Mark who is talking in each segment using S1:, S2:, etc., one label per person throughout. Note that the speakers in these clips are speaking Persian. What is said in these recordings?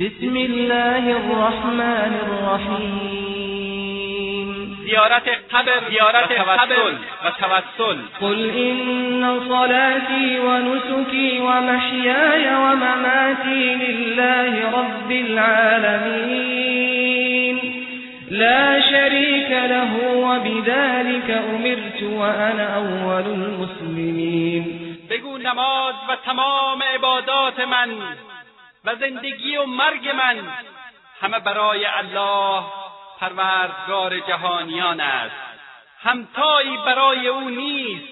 S1: بسم الله الرحمن الرحیم
S2: زیارت قبر زیارت قبر. و توسل.
S1: قل إن صلاتي ونسكي ومحياي ومماتي لله رب العالمين. لا شريك له وبذلك أمرت وأنا أول المسلمين.
S2: بگو نماز و تمام عبادات من. و زندگی و مرگ من همه برای الله پروردگار جهانیان است. همتایی برای او نیست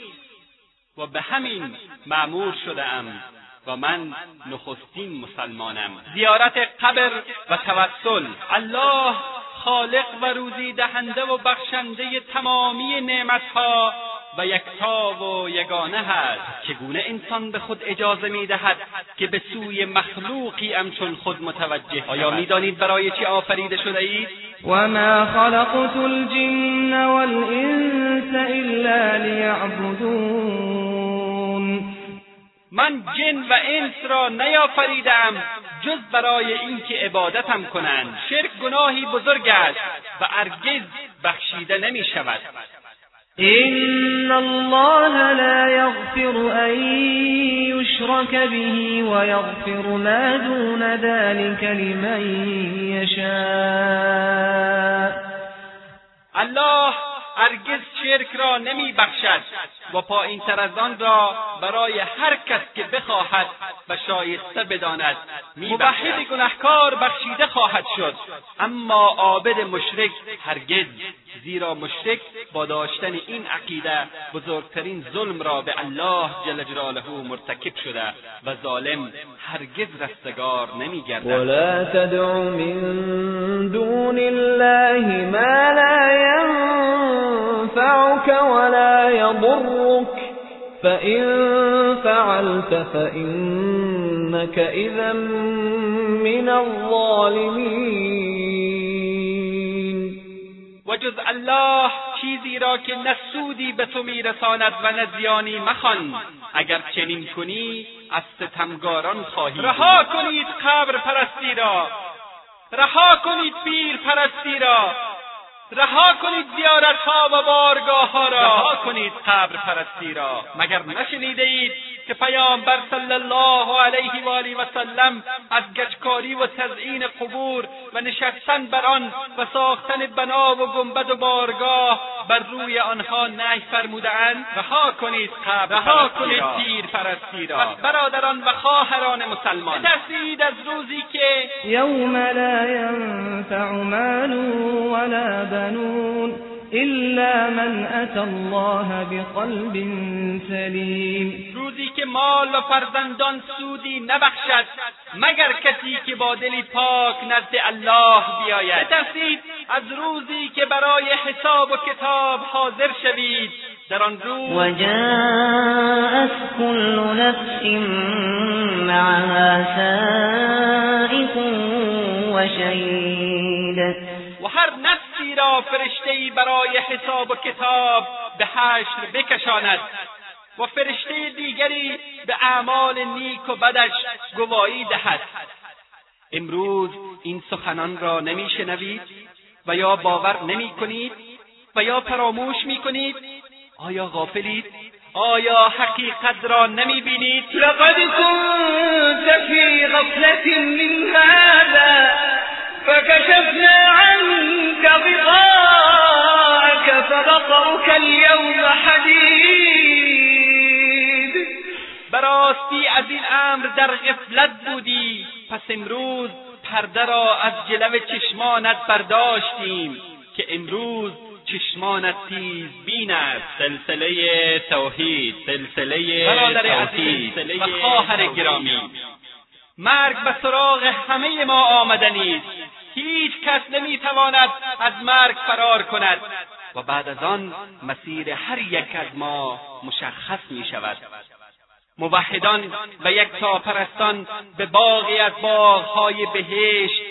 S2: و به همین معمور شدهام و من نخستین مسلمانم. زیارت قبر و توسل. الله خالق و روزی دهنده و بخشنده تمامی نعمتها و یکتا و یگانه هست. چگونه انسان به خود اجازه می‌دهد که به سوی مخلوقی همچون خود متوجه آیا می‌دانید برای چی آفریده شده اید؟
S1: وما خلقت الجن والإنس إلا ليعبدون.
S2: من جن و انس را نیافریدم جز برای اینکه عبادتم کنند. شرک گناهی بزرگ است و هرگز بخشیده نمی شود
S1: إن الله لا يغفر أن يشرك به ويغفر ما دون ذلك لمن يشاء.
S2: الله هرگز شرک را نمی بخشد و پایین تر از آن را برای هر کس که بخواهد و شایسته بداند. مبحد گنهکار بخشیده خواهد شد. اما عابد مشرک هرگز زیرا مشرک با داشتن این عقیده بزرگترین ظلم را به الله جل جلاله مرتکب شده و ظالم هرگز رستگار نمیگردد.
S1: ولا تدع من دون الله ما لا ينفعك ولا يضرك. فإن فعلت فإنك إذا من الظالمين.
S2: و جز الله چیزی را که نه سودی به تو میرساند و نه زیانی مخوان. اگر چنین کنی از ستمگاران خواهی رها کنید قبر پرستی را. رها کنید پیر پرستی را. رها کنید زیارتها و بارگاهها را. رها کنید قبر پرستی را. مگر نشنیده اید که پیامبر صلی الله علیه و آله و سلم از گچکاری و تزیین قبور و نشستن بر آن و ساختن بنا و گنبد و بارگاه بر روی آنها نهی فرمودهاند. رها کنید قبر رها کنید پیر پرستی را پس برادران و خواهران مسلمان. بترسید از روزی که
S1: يوم لا ينفع مال ولا بنون. إلا من أتى الله بقلب سليم.
S2: روزی که مال و فرزندان سودی نبخشد مگر کسی که با دلی پاک نزد الله بیاید. بترسید از روزی که برای حساب و کتاب حاضر شوید در آن روز
S3: وجاءت كل نفس معها سائق وشهيد
S2: و هر نفسی را فرشتهای برای حساب و کتاب به حشر بکشاند و فرشته دیگری به اعمال نیک و بدش گواهی دهد. امروز این سخنان را نمیشنوید و یا باور نمی کنید و یا فراموش می کنید آیا غافلید؟ آیا حقیقت را نمی بینید
S1: لقد كنت في غفلة من هذا فكشفنا عنك غطاءك فبصرك اليوم حديد.
S2: براستی از این امر در غفلت بودی. پس امروز پرده را از جلو چشمانت برداشتیم که امروز چشمانت تیز بین است. سلسله توحید سلسله برادر عزیز و خواهر گرامی. مرگ به سراغ همه ما آمدنی است. هیچ کس نمی‌تواند از مرگ فرار کند. و بعد از آن مسیر هر یک از ما مشخص می شود موحدان و یک پرستان به باغی از باغهای بهشت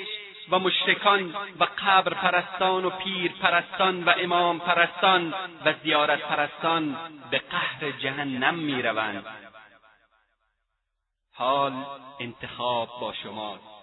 S2: و مشرکان و قبر پرستان و پیر پرستان و امام پرستان و زیارت پرستان به قهر جهنم می روند. حال انتخاب با شماست.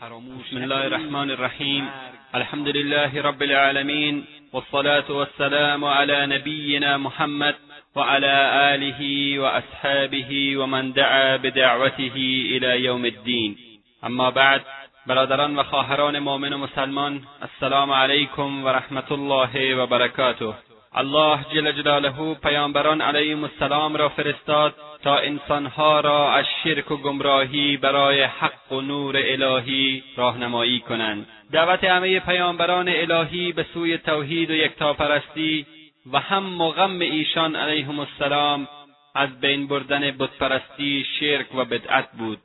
S2: بسم الله الرحمن الرحیم الحمد لله رب العالمین والصلاة والسلام على نبینا محمد وعلى آله وأصحابه ومن دعا بدعوته إلى يوم الدين. أما بعد برادران و خواهران مؤمن مسلمان السلام علیکم و رحمت الله و برکاته الله جل جلاله پیامبران علیهم السلام را فرستاد تا انسانها را از شرک و گمراهی برای حق و نور الهی راهنمایی کنند. دعوت همه پیامبران الهی به سوی توحید و یکتاپرستی و هم و غم ایشان علیهم السلام از بین بردن بتپرستی شرک و بدعت بود.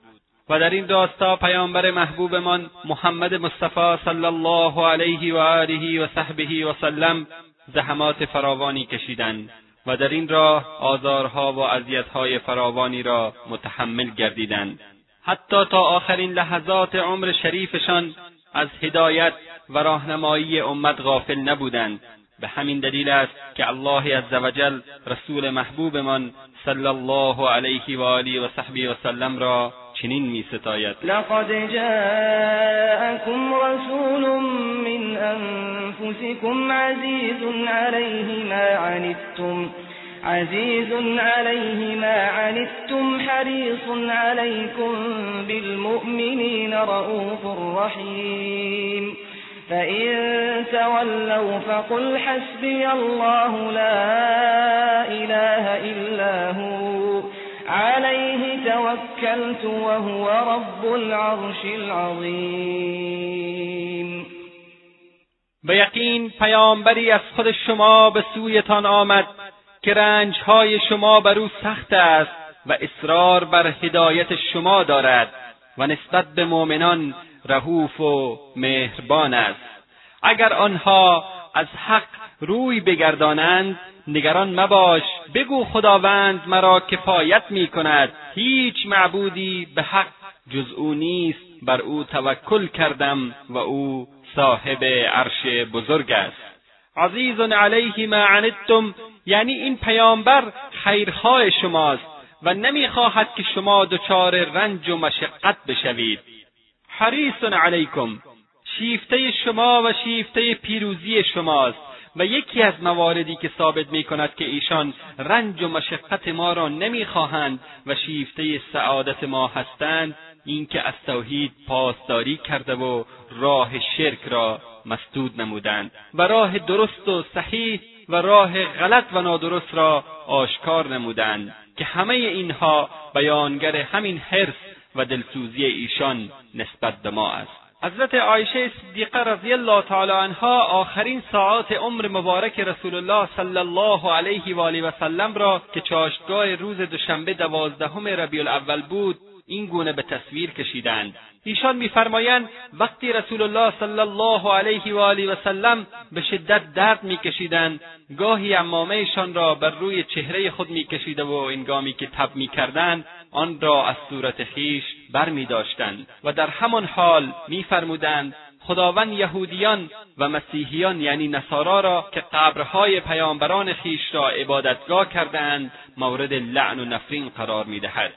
S2: و در این راستا پیامبر محبوبمان محمد مصطفی صلی الله علیه و آله و صحبه و سلم زحمات فراوانی کشیدند و در این راه آزارها و اذیتهای فراوانی را متحمل گردیدند حتی تا آخرین لحظات عمر شریفشان از هدایت و راهنمایی امت غافل نبودند. به همین دلیل است که الله عزوجل رسول محبوبمان صلی الله علیه و آله و صحبه و سلم را چنین می ستاید.
S1: لقد جاءكم رسول من أنفسكم عزیز علیه ما عنتم عزیز علیه ما عنتم حریص علیکم بالمؤمنین رؤوف رحیم فإن تولوا فقل حسبي الله لا إله إلا هو. عليه توكلت وهو رب العرش العظیم
S2: به یقین پیامبری از خود شما به سویتان آمد که رنجهای شما بر او سخت است و اصرار بر هدایت شما دارد و نسبت به مؤمنان رهوف و مهربان است. اگر آنها از حق روی بگردانند نگران مباش. بگو خداوند مرا کفایت می کند هیچ معبودی به حق جز او نیست. بر او توکل کردم و او صاحب عرش بزرگ است. عزیز علیه ما عنتم. یعنی این پیامبر خیرخواه شماست و نمی‌خواهد که شما دچار رنج و مشقت بشوید. حریص علیکم. شیفته شما و شیفته پیروزی شماست. و یکی از مواردی که ثابت می کند که ایشان رنج و مشقت ما را نمی‌خواهند و شیفته سعادت ما هستند اینکه از توحید پاسداری کرده و راه شرک را مسدود نمودند و راه درست و صحیح و راه غلط و نادرست را آشکار نمودند که همه اینها بیانگر همین حرص و دلسوزی ایشان نسبت به ما است. حضرت عایشه صدیقه رضی الله تعالی عنها آخرین ساعات عمر مبارک رسول الله صلی الله علیه و آله و سلم را که چاشتگاه روز دوشنبه دوازدهم ربیع الاول بود این گونه به تصویر کشیدند. ایشان میفرمایند وقتی رسول الله صلی الله علیه و آله و سلم به شدت درد میکشیدند گاهی عمامهشان را بر روی چهره خود میکشیده و انگامی که تب می‌کردند آن را از صورت خویش برمیداشتند و در همان حال میفرمودند خداوند یهودیان و مسیحیان یعنی نصارا را که قبرهای پیامبران خویش را عبادتگاه کردهاند مورد لعن و نفرین قرار می‌دهد.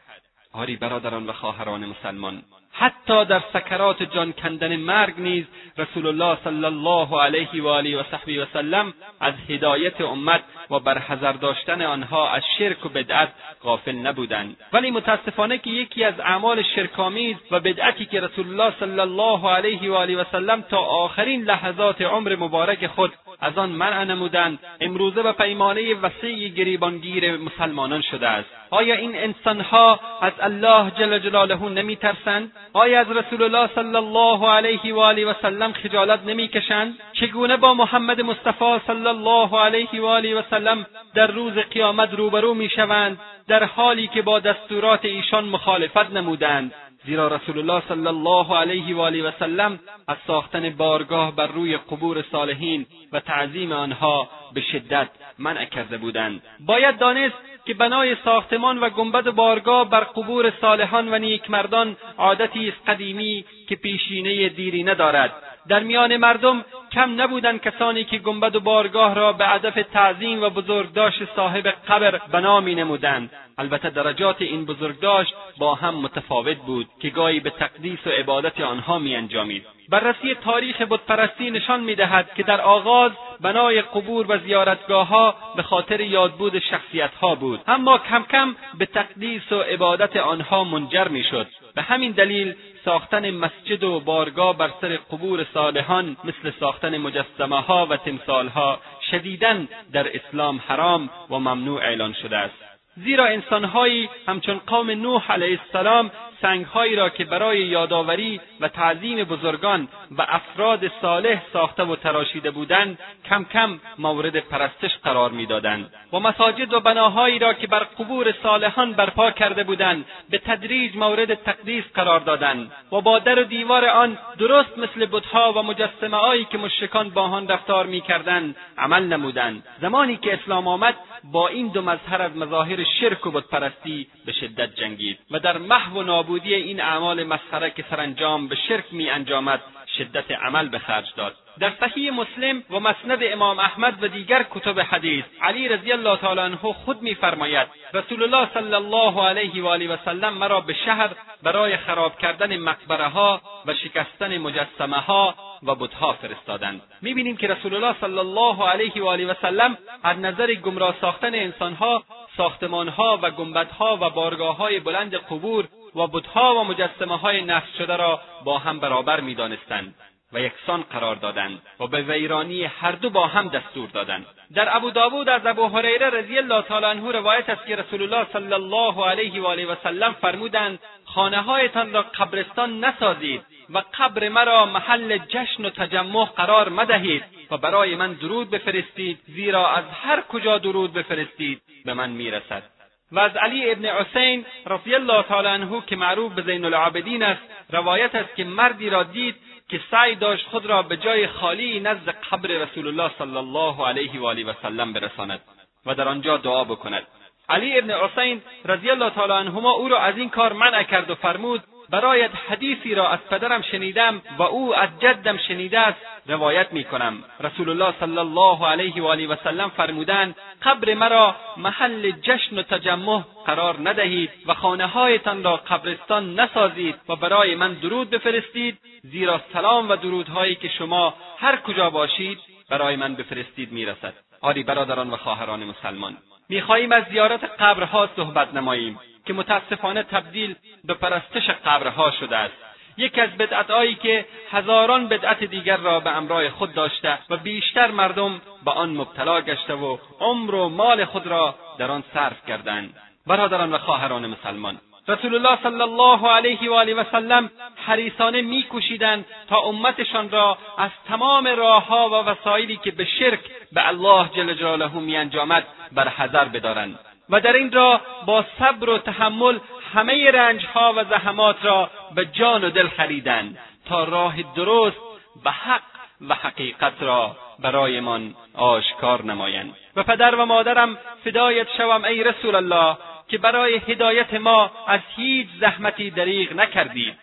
S2: آری برادران و خواهران مسلمان حتی در سکرات جان کندن مرگ نیز رسول الله صلی الله علیه و آله و صحبه و سلم از هدایت امت و برحذر داشتن آنها از شرک و بدعت غافل نبودند. ولی متاسفانه که یکی از اعمال شرکآمیز و بدعتی که رسول الله صلی الله علیه و آله و سلم تا آخرین لحظات عمر مبارک خود از آن منع نمودند امروزه به پیمانه وسیع گریبانگیر مسلمانان شده است. آیا این انسانها از الله جل جلاله نمیترسند؟ آیا از رسول الله صلی الله علیه و آله و سلم خجالت نمی‌کشند؟ چگونه با محمد مصطفی صلی الله علیه و آله و سلم در روز قیامت روبرو می‌شوند در حالی که با دستورات ایشان مخالفت نمودند؟ زیرا رسول الله صلی الله علیه و آله و سلم از ساختن بارگاه بر روی قبور صالحین و تعظیم آنها به شدت منع کرده بودند. باید دانست که بنای ساختمان و گنبد و بارگاه بر قبور صالحان و نیکمردان عادتی است قدیمی که پیشینه دیری ندارد. در میان مردم کم نبودند کسانی که گنبد و بارگاه را به هدف تعظیم و بزرگداشت صاحب قبر بنا می نمودند البته درجات این بزرگداشت با هم متفاوت بود که گاهی به تقدیس و عبادت آنها می انجامید. بررسی تاریخ بتپرستی نشان می‌دهد که در آغاز بنای قبور و زیارتگاهها به خاطر یادبود شخصیتها بود. اما کم کم به تقدیس و عبادت آنها منجر می‌شد. به همین دلیل ساختن مسجد و بارگاه بر سر قبور صالحان مثل ساختن مجسمه ها و تمثال ها شدیدا در اسلام حرام و ممنوع اعلان شده است. زیرا انسانهایی همچون قوم نوح علیه السلام سنگهایی را که برای یادآوری و تعظیم بزرگان و افراد صالح ساخته و تراشیده بودند کم کم مورد پرستش قرار می‌دادند. و مساجد و بناهایی را که بر قبور صالحان برپا کرده بودند به تدریج مورد تقدیس قرار دادند. و با در و دیوار آن درست مثل بتها و مجسمههایی که مشرکان با آن رفتار می‌کردند عمل نمودند. زمانی که اسلام آمد با این دو مظهر از مظاهر شرک و بتپرستی به شدت جنگید. و در محو و نابودی این اعمال مسخره که سرانجام به شرک می انجامد شدت عمل به خرج داد. در صحیح مسلم و مسند امام احمد و دیگر کتب حدیث علی رضی الله تعالی عنه خود میفرماید رسول الله صلی الله علیه و آله و سلم مرا به شهر برای خراب کردن مقبره ها و شکستن مجسمه ها و بتها فرستادند. می‌بینیم که رسول الله صلی الله علیه و آله و سلم از نظر گمراه ساختن انسانها ساختمانها و گنبدها و بارگاههای بلند قبور و بتها و مجسمه های نصب شده را با هم برابر می‌دانستند و یکسان قرار دادند و به ویرانی هر دو با هم دستور دادند. در ابو داوود از ابو هریره رضی الله تعالی عنه روایت است که رسول الله صلی الله علیه و آله و سلم فرمودند خانههایتان را قبرستان نسازید و قبر مرا محل جشن و تجمع قرار مدهید و برای من درود بفرستید زیرا از هر کجا درود بفرستید به من می‌رسد. و از علی ابن حسین رضی الله تعالی عنه که معروف به زین العابدین است روایت است که مردی را دید که سعی داشت خود را به جای خالی نزد قبر رسول الله صلی الله علیه و آله و سلم برساند و در آنجا دعا بکند. علی ابن حسین رضی الله تعالی عنهما او را از این کار منع کرد و فرمود برایت حدیثی را از پدرم شنیدم و او از جدم شنیده است روایت می کنم رسول الله صلی الله علیه و آله و سلم فرمودند قبر مرا محل جشن و تجمع قرار ندهید و خانه هایتان را قبرستان نسازید و برای من درود بفرستید زیرا سلام و درودهایی که شما هر کجا باشید برای من بفرستید می‌رسد. آری برادران و خواهران مسلمان می‌خواهیم از زیارت قبرها صحبت نماییم. که متاسفانه تبدیل به پرستش قبرها شده است. یکی از بدعتهایی که هزاران بدعت دیگر را به امرای خود داشته و بیشتر مردم به آن مبتلا گشته و عمر و مال خود را در آن صرف کردند. برادران و خواهران مسلمان رسول الله صلی الله علیه و آله و سلم حریصانه میکوشیدند تا امتشان را از تمام راهها و وسایلی که به شرک به الله جل جلاله میانجامد بر حذر بدارند. و در این راه با صبر و تحمل همه رنجها و زحمات را به جان و دل خریدند تا راه درست و حق و حقیقت را برایمان آشکار نمایند. و پدر و مادرم فدایت شوم ای رسول الله که برای هدایت ما از هیچ زحمتی دریغ نکردید.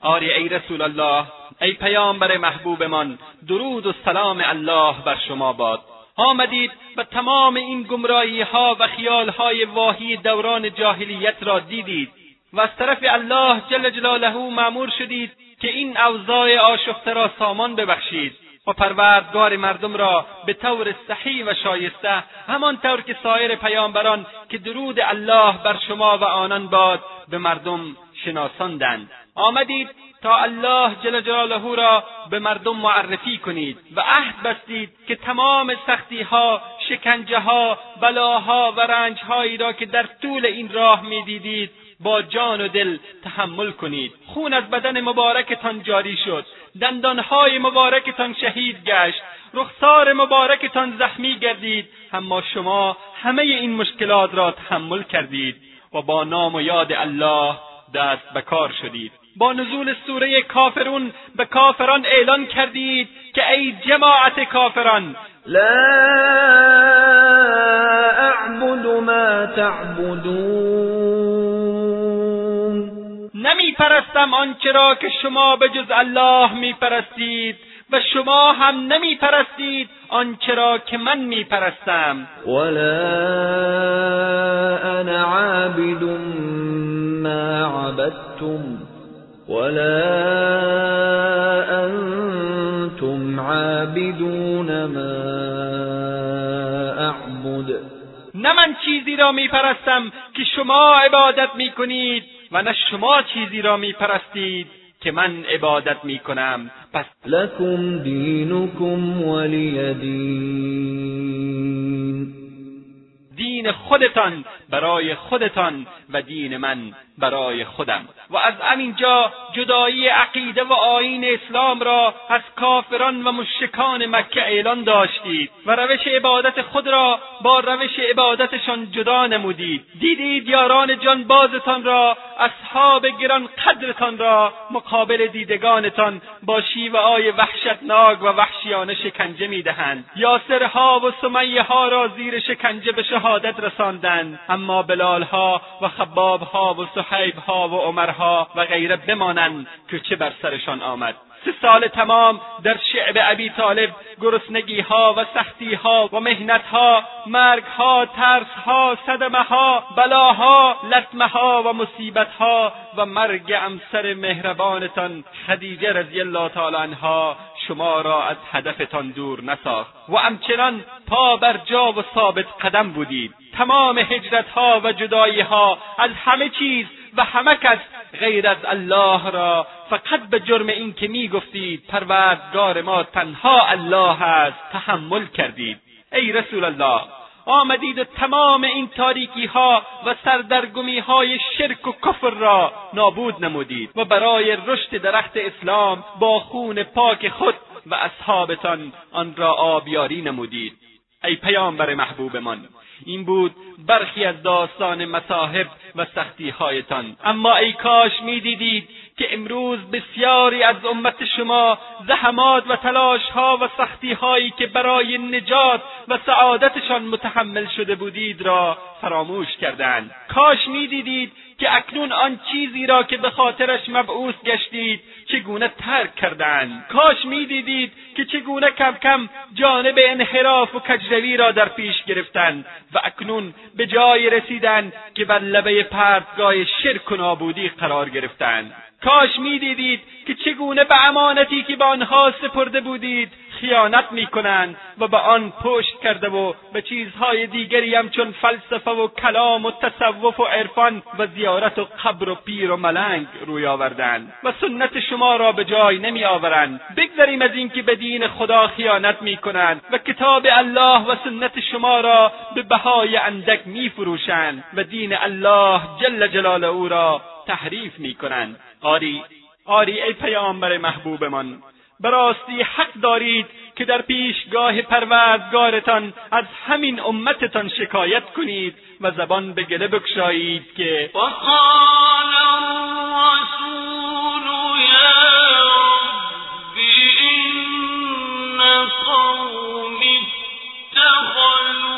S2: آری ای رسول الله ای پیامبر محبوبمان درود و سلام الله بر شما باد. آمدید و تمام این گمراهی ها و خیال های واهی دوران جاهلیت را دیدید و از طرف الله جل جلاله معمور شدید که این اوضاع آشفته را سامان ببخشید و پروردگار مردم را به طور صحیح و شایسته همانطور که سایر پیامبران که درود الله بر شما و آنان باد به مردم شناساندند. آمدید تا الله جل جلاله را به مردم معرفی کنید و عهد بستید که تمام سختی ها شکنجه ها بلاها و رنج هایی را که در طول این راه می‌دیدید با جان و دل تحمل کنید. خون از بدن مبارکتان جاری شد. دندانهای مبارکتان شهید گشت. رخسار مبارکتان زخمی گردید. اما شما همه این مشکلات را تحمل کردید و با نام و یاد الله دست به کار شدید. با نزول سوره کافرون به کافران اعلان کردید که ای جماعت کافران
S1: لا اعبد ما تعبدون.
S2: نمی پرستم آنچه را که شما به جز الله می پرستید و شما هم نمی پرستید آنچه را که من می پرستم
S1: ولا انا عابد ما عبدتم. ولا انتم عابدون ما اعبد
S2: نه من چیزی را می پرستم که شما عبادت می کنید و نه شما چیزی را می پرستید که من عبادت می کنم پس
S1: لکم دینکم ولی دین
S2: دین خودتان برای خودتان و دین من برای خودم. و از همینجا جدایی عقیده و آیین اسلام را از کافران و مشکان مکه اعلان داشتید و روش عبادت خود را با روش عبادتشان جدا نمودید. دیدید یاران جان بازتان را اصحاب گران قدرتان را مقابل دیدگانتان با شیوه های وحشتناک و وحشیانه شکنجه می‌دهند. یاسرها و سمیه ها را زیر شکنجه به شهادت رساندند اما بلالها و خبابها و صحیبها و عمرها و غیره بمانند که چه بر سرشان آمد. سه سال تمام در شعب ابی طالب گرسنگی ها و سختی ها و مهنت ها مرگ ها ترس ها صدمه ها بلاها لطمه ها و مصیبت ها و مرگ امسر مهربانتان خدیجه رضی الله تعالی عنها شما را از هدفتان دور نساخت و همچنان پا بر جا و ثابت قدم بودید. تمام هجرت ها و جدایی ها از همه چیز و همه کس غیر از الله را. فقط به جرم این که می گفتید پروردگار ما تنها الله است. تحمل کردید. ای رسول الله آمدید و تمام این تاریکی ها و سردرگمی های شرک و کفر را نابود نمودید و برای رشد درخت اسلام با خون پاک خود و اصحابتان آن را آبیاری نمودید. ای پیامبر محبوبمان این بود برخی از داستان مصاحب و سختیهایتان. اما ای کاش می‌دیدید که امروز بسیاری از امت شما زحمات و تلاشها و سختیهایی که برای نجات و سعادتشان متحمل شده بودید را فراموش کردند. کاش می‌دیدید که اکنون آن چیزی را که به خاطرش مبعوث گشتید چگونه ترک کردند. کاش می‌دیدید که چگونه کم کم جانب انحراف و کجروی را در پیش گرفتند و اکنون به جایی رسیدند که بر لبه پرتگاه شرک و نابودی قرار گرفتند. کاش می‌دیدید که چگونه به امانتی که به آنها سپرده بودید خیانت می‌کنند و به آن پشت کرده و به چیزهای دیگری همچون فلسفه و کلام و تصوف و عرفان و زیارت و قبر و پیر و ملنگ روی آوردند و سنت شما را به جای نمی آورند بگذریم از اینکه به دین خدا خیانت می‌کنند و کتاب الله و سنت شما را به بهای اندک میفروشند و دین الله جل جلاله او را تحریف می‌کنند. آری آری ای پیامبر محبوبمان به راستی حق دارید که در پیشگاه پروردگارتان از همین امتتان شکایت کنید و زبان به گله بگشایید که
S4: وقال الرسول رب قوم اتخذوا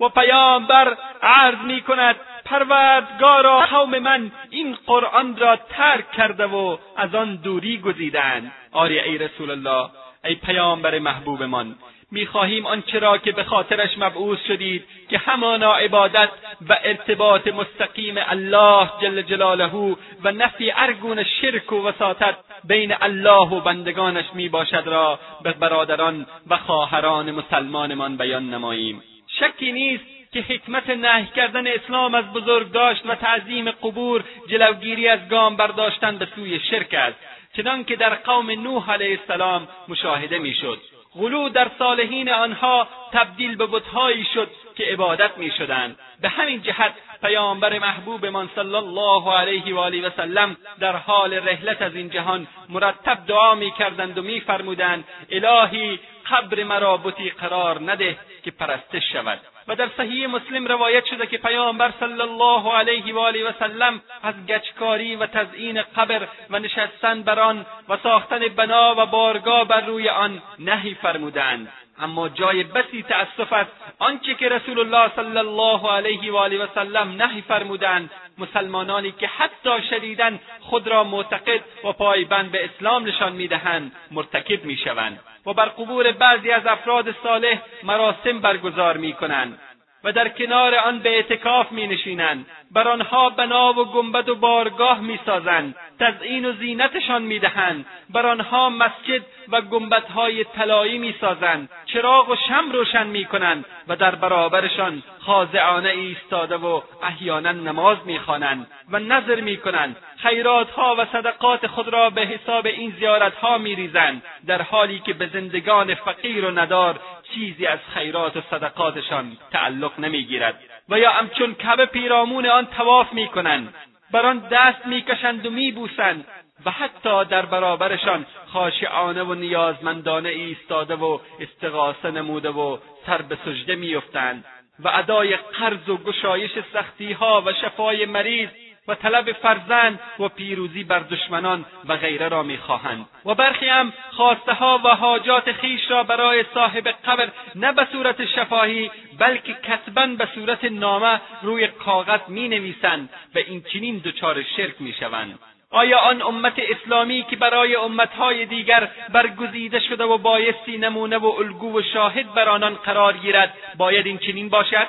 S2: و پیامبر عرض می کند پروردگارا قوم من این قرآن را ترک کرده و از آن دوری گزیدند. آری ای رسول الله ای پیامبر محبوبمان می‌خواهیم آنچه را که به خاطرش مبعوث شدید که همانا عبادت و ارتباط مستقیم الله جل جلاله و نفی ارگون شرک و وساطت بین الله و بندگانش می باشد را به برادران و خواهران مسلمانمان بیان نماییم. شکی نیست که حکمت نهی کردن اسلام از بزرگداشت و تعظیم قبور جلوگیری از گام برداشتن به سوی شرک است چنان که در قوم نوح علیه السلام مشاهده می‌شد. غلو در صالحین آنها تبدیل به بتهایی شد که عبادت می‌شدند. به همین جهت پیامبر محبوبمان صلی الله علیه و آله و سلم در حال رحلت از این جهان مرتب دعا می‌کردند و میفرمودند الهی قبر مرا بتی قرار نده که پرستش شود. و در صحیح مسلم روایت شده که پیامبر صلی الله علیه و آله و سلم از گچکاری و تزئین قبر و نشستن بر آن و ساختن بنا و بارگاه بر روی آن نهی فرمودند. اما جای بسی تأسف است آنچه که رسول الله صلی الله علیه و آله و سلم نهی فرمودند. مسلمانانی که حتی شدیدا خود را معتقد و پایبند به اسلام نشان می‌دهند مرتکب می‌شوند. و بر قبور بعضی از افراد صالح مراسم برگزار می‌کنند و در کنار آن به اعتکاف می نشینند بر آنها بنا و گنبد و بارگاه می سازند تزئین و زینتشان می دهند بر آنها مسجد و گنبدهای طلایی می سازند چراغ و شم روشن می کنند و در برابرشان خاضعانه ایستاده و احیانا نماز می خوانند و نظر می کنند خیراتها و صدقات خود را به حساب این زیارتها می ریزند در حالی که به زندگان فقیر و ندار چیزی از خیرات و صدقاتشان تعلق نمی‌گیرد. و یا همچون کعبه پیرامون آن تواف می‌کنند بر آن دست می‌کشند و میبوسند و حتی در برابرشان خاشعانه و نیازمندانه ایستاده و استغاثه نموده و سر به سجده میافتند و ادای قرض و گشایش سختیها و شفای مریض و طلب فرزند و پیروزی بر دشمنان و غیره را می‌خواهند. و برخی هم خواسته ها و حاجات خیش را برای صاحب قبر نه به صورت شفاهی بلکه کتبا به صورت نامه روی کاغذ می نویسند و این چنین دچار شرک می شوند. آیا آن امت اسلامی که برای امتهای دیگر برگزیده شده و بایستی نمونه و الگو و شاهد بر آنان قرار گیرد باید این چنین باشد؟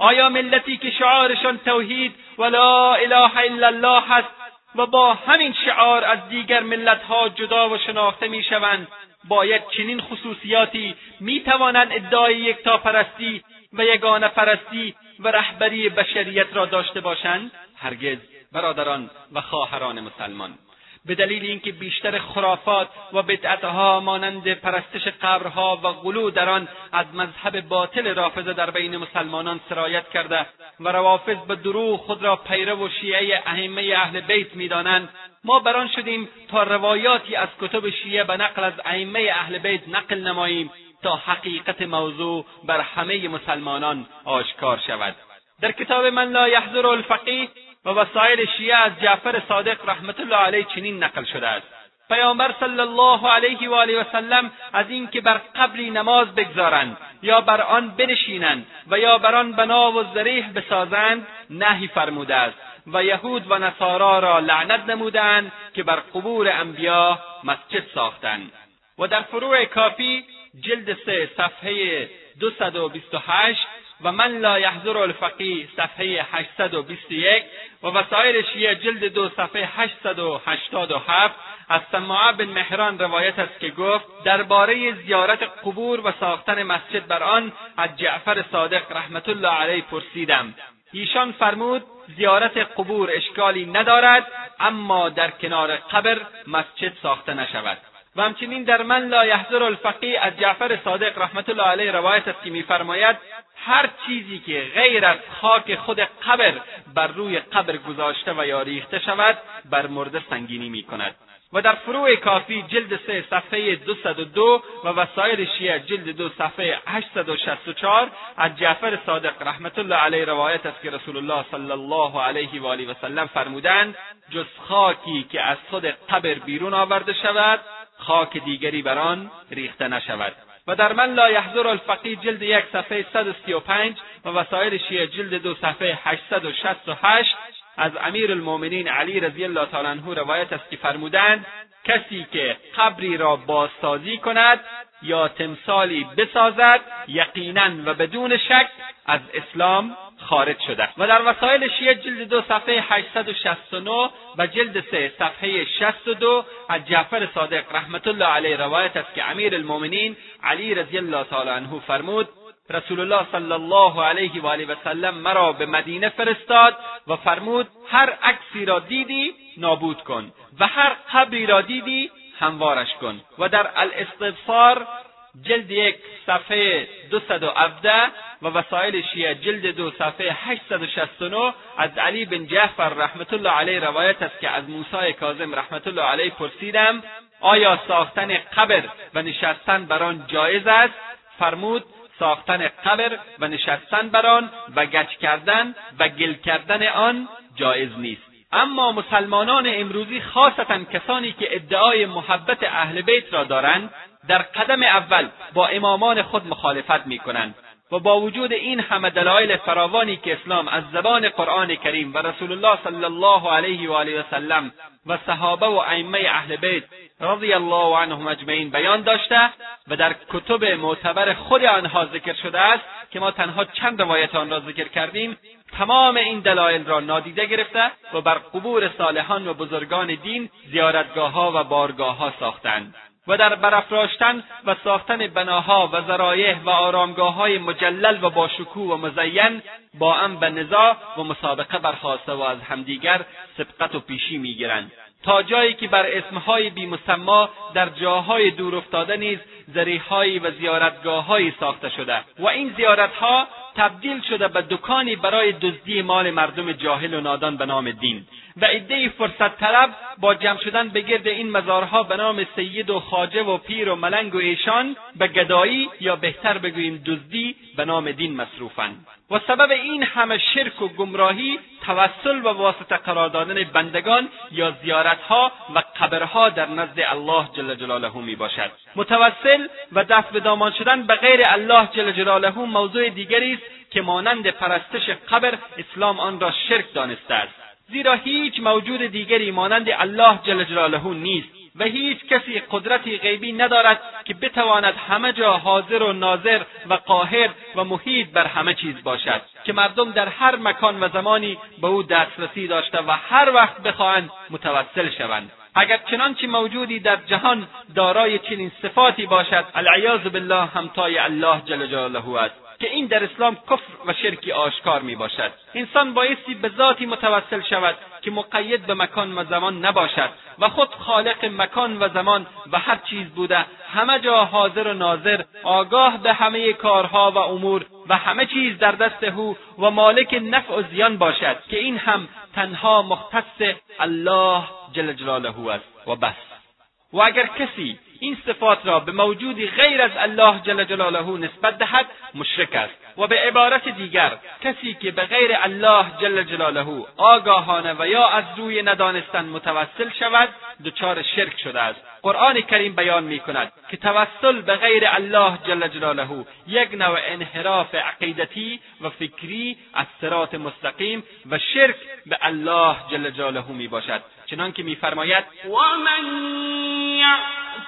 S2: آیا ملتی که شعارشان توحید و لا اله الا الله هست و با همین شعار از دیگر ملتها جدا و شناخته می‌شوند باید چنین خصوصیاتی می‌توانند ادعای یکتاپرستی و یگانه پرستی و رهبری بشریت را داشته باشند؟ هرگز برادران و خواهران مسلمان. به دلیل اینکه بیشتر خرافات و بدعتها مانند پرستش قبرها و غلو در آن از مذهب باطل رافضه در بین مسلمانان سرایت کرده و روافض به دروغ خود را پیرو و شیعه ائمه اهل بیت می‌دانند. ما بران شدیم تا روایاتی از کتب شیعه به نقل از ائمه اهل بیت نقل نماییم تا حقیقت موضوع بر همه مسلمانان آشکار شود. در کتاب من لا یحضر الفقیه و وسایل شیعه از جعفر صادق رحمت الله علیه چنین نقل شده است. پیامبر صلی الله علیه و آله وسلم از اینکه بر قبری نماز بگذارند یا بر آن بنشینند و یا بر آن بنا و ذریح بسازند نهی فرموده است. و یهود و نصارا را لعنت نمودند که بر قبور انبیا مسجد ساختند. و در فروع کافی جلد سه صفحه 228 و من لا یحضر الفقی صفحه 821 و وسایل شیعه جلد دو صفحه 887 از سماعه بن مهران روایت است که گفت درباره زیارت قبور و ساختن مسجد بر آن از جعفر صادق رحمت الله علیه پرسیدم. ایشان فرمود زیارت قبور اشکالی ندارد اما در کنار قبر مسجد ساخته نشود. و همچنین در من لا یحضر الفقیه از جعفر صادق رحمت الله علیه روایت است که میفرماید هر چیزی که غیر از خاک خود قبر بر روی قبر گذاشته و یا ریخته شود بر مرده سنگینی می کند و در فروع کافی جلد سه صفحه دو و وسایل شیعه جلد دو صفحه 864 از جعفر صادق رحمت الله علیه روایت است که رسول الله صلی الله علیه و آله و سلم فرمودند جز خاکی که از خود قبر بیرون آورده شود خاک دیگری بر آن ریخته نشود. و در من لا یحضر الفقیه جلد یک صفحه 135 و وسایل شیعه جلد دو صفحه 868 از امیر المؤمنین علی رضی الله تعالی عنه روایت است که فرمودند کسی که قبری را بازسازی کند یا تمثالی بسازد یقینا و بدون شک از اسلام خارج شده و در وسایل شیعه جلد دو صفحه 869 و جلد سه صفحه 62 از جعفر صادق رحمت الله علیه روایت است که امیر المؤمنین علی رضی الله تعالی عنه فرمود رسول الله صلی الله علیه و آله و سلم مرا به مدینه فرستاد و فرمود هر عکسی را دیدی نابود کن و هر قبری را دیدی هموارش کن و در الاستبصار جلد یک صفحه 217 و وسایل شیعه جلد دو صفحه 869 از علی بن جعفر رحمت الله علیه روایت است که از موسی کاظم رحمت الله علیه پرسیدم آیا ساختن قبر و نشستن بر آن جایز است؟ فرمود ساختن قبر و نشستن بر آن و گچ کردن و گل کردن آن جایز نیست. اما مسلمانان امروزی خاصتا کسانی که ادعای محبت اهل بیت را دارند در قدم اول با امامان خود مخالفت می‌کنند. و با وجود این همه دلایل فراوانی که اسلام از زبان قرآن کریم و رسول الله صلی الله علیه و آله و سلم و صحابه و ائمه اهل بیت رضی الله عنهم اجمعین بیان داشته و در کتب معتبر خود آنها ذکر شده است که ما تنها چند روایت آن را ذکر کردیم تمام این دلایل را نادیده گرفته و بر قبور صالحان و بزرگان دین زیارتگاهها و بارگاهها ساختند. و در برافراشتن و ساختن بناها و ذرایح و آرامگاه های مجلل و با شکوه و مزین با هم به نزاع و مسابقه برخواسته و از همدیگر سبقت و پیشی می‌گیرند. تا جایی که بر اسمهای بیمسما در جاهای دور افتاده نیز زریحهایی و زیارتگاههایی ساخته شده و این زیارتها تبدیل شده به دکانی برای دزدی مال مردم جاهل و نادان به نام دین. و عدهای فرصت طلب با جمع شدن به گرد این مزارها به نام سید و خاجه و پیر و ملنگ و ایشان به گدایی یا بهتر بگوییم دزدی به نام دین مصروفند و سبب این همه شرک و گمراهی توسل و واسطه قرار دادن بندگان یا زیارتها و قبرها در نزد الله جل جلاله می باشد متوسل و دست به دامان شدن به غیر الله جل جلاله موضوع دیگری است که مانند پرستش قبر اسلام آن را شرک دانسته است. زیرا هیچ موجود دیگری مانند الله جل جلاله نیست و هیچ کسی قدرتی غیبی ندارد که بتواند همه جا حاضر و ناظر و قاهر و محیط بر همه چیز باشد که مردم در هر مکان و زمانی به او دسترسی داشته و هر وقت بخواهند متوسل شوند. اگر چنانچه موجودی در جهان دارای چنین صفاتی باشد العیاذ بالله همتای الله جل جلاله است. که این در اسلام کفر و شرکی آشکار می باشد انسان بایستی به ذاتی متوسل شود که مقید به مکان و زمان نباشد و خود خالق مکان و زمان و هر چیز بوده همه جا حاضر و ناظر آگاه به همه کارها و امور و همه چیز در دست او و مالک نفع و زیان باشد که این هم تنها مختص الله جل جلاله است و بس. و اگر کسی این صفات را به موجودی غیر از الله جل جلاله نسبت دهد مشرک است و به عبارت دیگر کسی که به غیر الله جل جلاله آگاهانه و یا از روی ندانستن متوسل شود دچار شرک شده است. قرآن کریم بیان می کند که توسل به غیر الله جل جلاله یک نوع انحراف عقیدتی و فکری از صراط مستقیم و شرک به الله جل جلاله می باشد. چنانکه میفرماید
S4: و من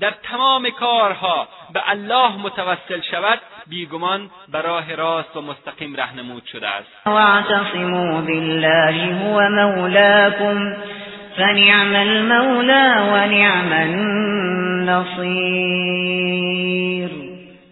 S2: در تمام کارها به الله متوسل شود بیگمان به راه راست و مستقیم رهنمود شده است.
S3: واعتصموا بالله هو مولاكم فنعم المولى ونعم النصير.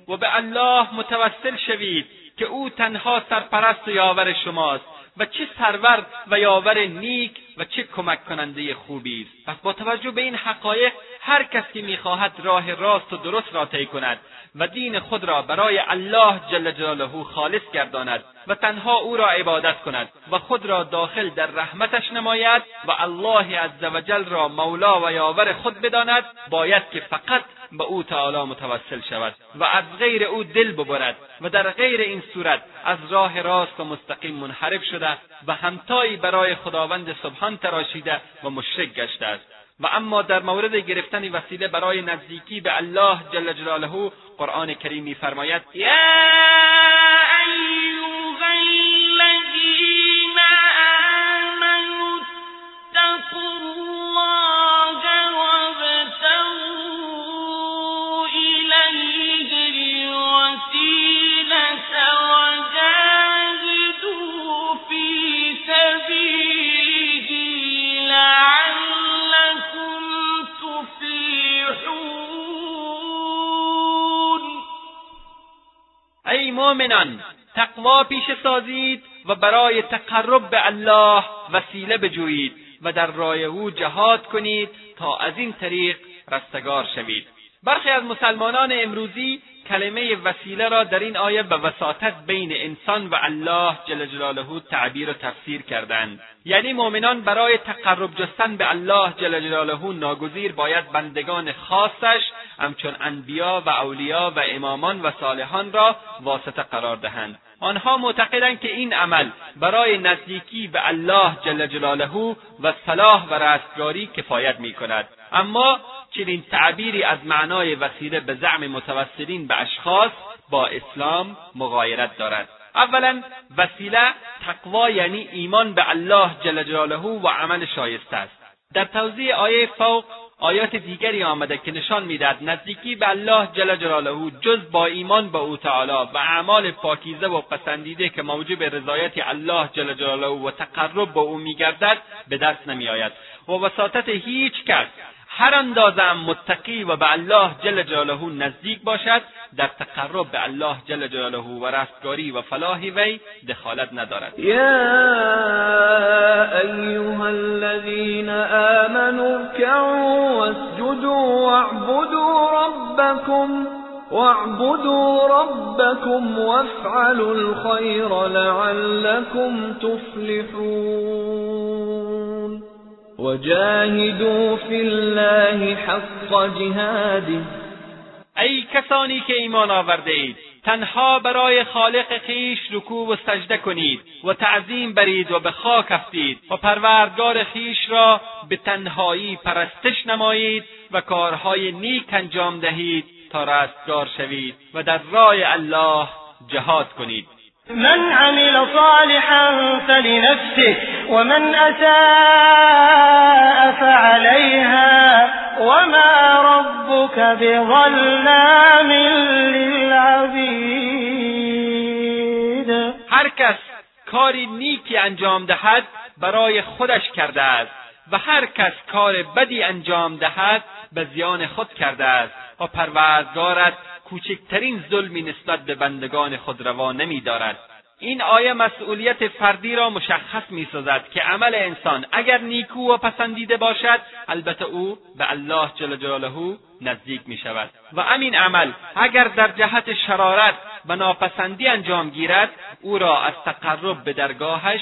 S2: و به الله متوسل شوید که او تنها سرپرست و یاور شماست و چه سرور و یاور نیک و چه کمک کننده خوبی است. پس با توجه به این حقایق هر کس که می‌خواهد راه راست و درست را طی کند و دین خود را برای الله جل جلاله خالص گرداند و تنها او را عبادت کند و خود را داخل در رحمتش نماید و الله عزوجل را مولا و یاور خود بداند باید که فقط به او تعالی متوسل شود و از غیر او دل ببرد و در غیر این صورت از راه راست و مستقیم منحرف شده و همتایی برای خداوند سبحان تراشیده و مشرک گشته است. و اما در مورد گرفتن وسیله برای نزدیکی به الله جل جلاله قرآن کریم میفرماید
S4: یا الذین آمنوا
S2: مؤمنان. تقوا پیش سازید و برای تقرب به الله وسیله بجویید و در راه او جهاد کنید تا از این طریق رستگار شوید. برخی از مسلمانان امروزی کلمه وسیله را در این آیه به وساطت بین انسان و الله جل جلاله تعبیر و تفسیر کردند. یعنی مؤمنان برای تقرب جستن به الله جل جلاله ناگزیر باید بندگان خاصش همچون انبیا و اولیا و امامان و صالحان را واسطه قرار دهند. آنها معتقدند که این عمل برای نزدیکی به الله جل جلاله و صلاح و رستگاری کفایت می کند اما چنین تعبیری از معنای وسیله به زعم متوسلین به اشخاص با اسلام مغایرت دارد. اولا وسیله تقوا یعنی ایمان به الله جل جلاله و عمل شایسته است. در توضیح آیه فوق آیات دیگری آمده که نشان می‌دهد نزدیکی به الله جل جلاله جز با ایمان به او تعالی و اعمال پاکیزه و پسندیده که موجب رضایت الله جل جلاله و تقرب به او میگردد به دست نمیآید. و وساطت هیچ کس هر اندازه هم متقی و به الله جل جلاله نزدیک باشد در تقرب به الله جل جلاله و رستگاری و فلاح وی دخالت ندارد.
S1: یا ایها الذین آمنوا اركعوا واسجدوا واعبدوا ربكم واعبدوا ربكم وافعلوا الخير لعلكم تفلحون. وجاهدوا في الله حق جهاده.
S2: ای کسانی که ایمان آورده اید تنها برای خالق خیش رکوع و سجده کنید و تعظیم برید و به خاک افتید و پروردگار خیش را به تنهایی پرستش نمایید و کارهای نیک انجام دهید تا رستگار شوید و در راه الله جهاد کنید.
S5: من عمل صالحا فلنفسه ومن اساء فعليها وما ربك بظلام للعبید
S2: هر کس کاری نیکی انجام دهد برای خودش کرده است. و هر کس کار بدی انجام دهد به زیان خود کرده است. و پروردگارت کوچکترین ظلمی نسبت به بندگان خود روا نمیدارد. این آیه مسئولیت فردی را مشخص می‌سازد که عمل انسان اگر نیکو و پسندیده باشد البته او به الله جل جلاله نزدیک می شود و همین عمل اگر در جهت شرارت و ناپسندی انجام گیرد او را از تقرب به درگاهش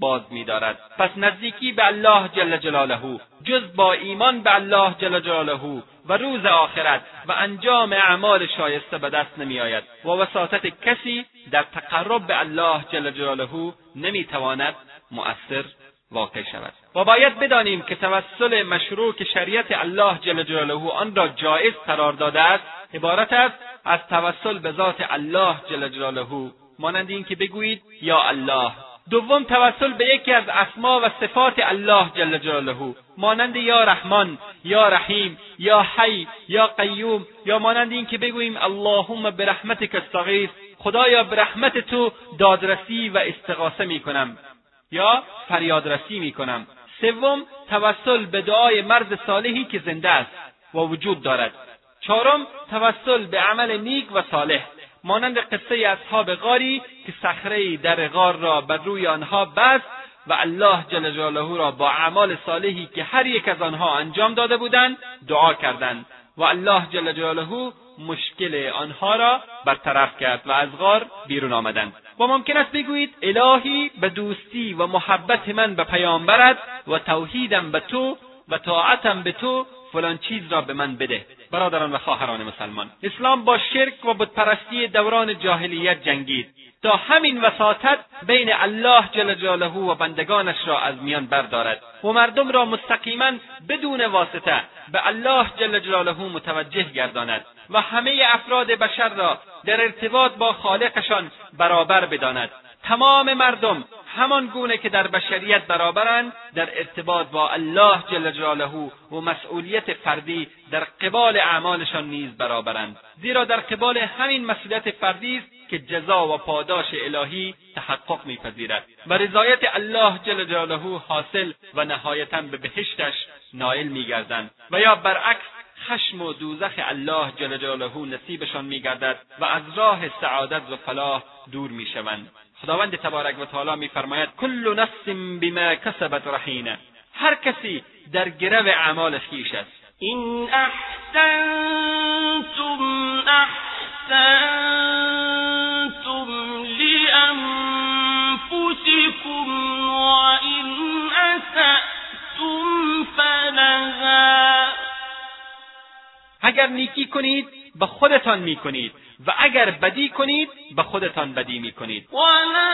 S2: باز میدارد. پس نزدیکی به الله جل جلاله جز با ایمان به الله جل جلاله و روز آخرت و انجام اعمال شایسته به دست نمیآید. و وساطت کسی در تقرب به الله جل جلاله نمی‌تواند مؤثر واقع شود. و باید بدانیم که توسل مشروع که شریعت الله جل جلاله آن را جایز قرار داده است. عبارت است از توسل به ذات الله جل جلاله. مانند اینکه بگویید یا الله. دوم توسل به یکی از اسما و صفات الله جل جلاله. مانند یا رحمان یا رحیم یا حی یا قیوم یا مانند این که بگوییم اللهم برحمتک استغیث خدایا به رحمت تو دادرسی و استغاثه می‌کنم. یا فریادرسی می‌کنم. سوم توسل به دعای مرد صالحی که زنده است و وجود دارد. چهارم توسل به عمل نیک و صالح. مانند قصه اصحاب غاری که صخره در غار را بر روی آنها بست و الله جل جلاله را با اعمال صالحی که هر یک از آنها انجام داده بودند دعا کردند و الله جل جلاله مشکل آنها را برطرف کرد و از غار بیرون آمدند. و ممکن است بگویید الهی به دوستی و محبت من به پیامبرت و توحیدم به تو و طاعتم به تو فلان چیز را به من بده برادران و خواهران مسلمان. اسلام با شرک و بتپرستی دوران جاهلیت جنگید. تا همین وساطت بین الله جل جلاله و بندگانش را از میان بردارد و مردم را مستقیما بدون واسطه به الله جل جلاله متوجه گرداند و همه افراد بشر را در ارتباط با خالقشان برابر بداند. تمام مردم همان گونه که در بشریت برابرند در ارتباط با الله جل جلاله و مسئولیت فردی در قبال اعمالشان نیز برابرند. زیرا در قبال همین مسئولیت فردی است که جزا و پاداش الهی تحقق میپذیرد. و رضایت الله جل جلاله حاصل و نهایتا به بهشتش نائل میگردند. و یا برعکس خشم و دوزخ الله جل جلاله نصیبشان میگردد و از راه سعادت و فلاح دور می‌شوند. خداوند تبارک و تعالی میفرماید کل نفس بما کسبت رحینه هر کسی در گرو اعمال خویش است.
S4: این احسنتم أحسنتم لأنفسكم وإن أسأتم فلها.
S2: اگر نیکی کنید به خودتان می‌کنید و اگر بدی کنید به خودتان بدی می‌کنید.
S4: ولا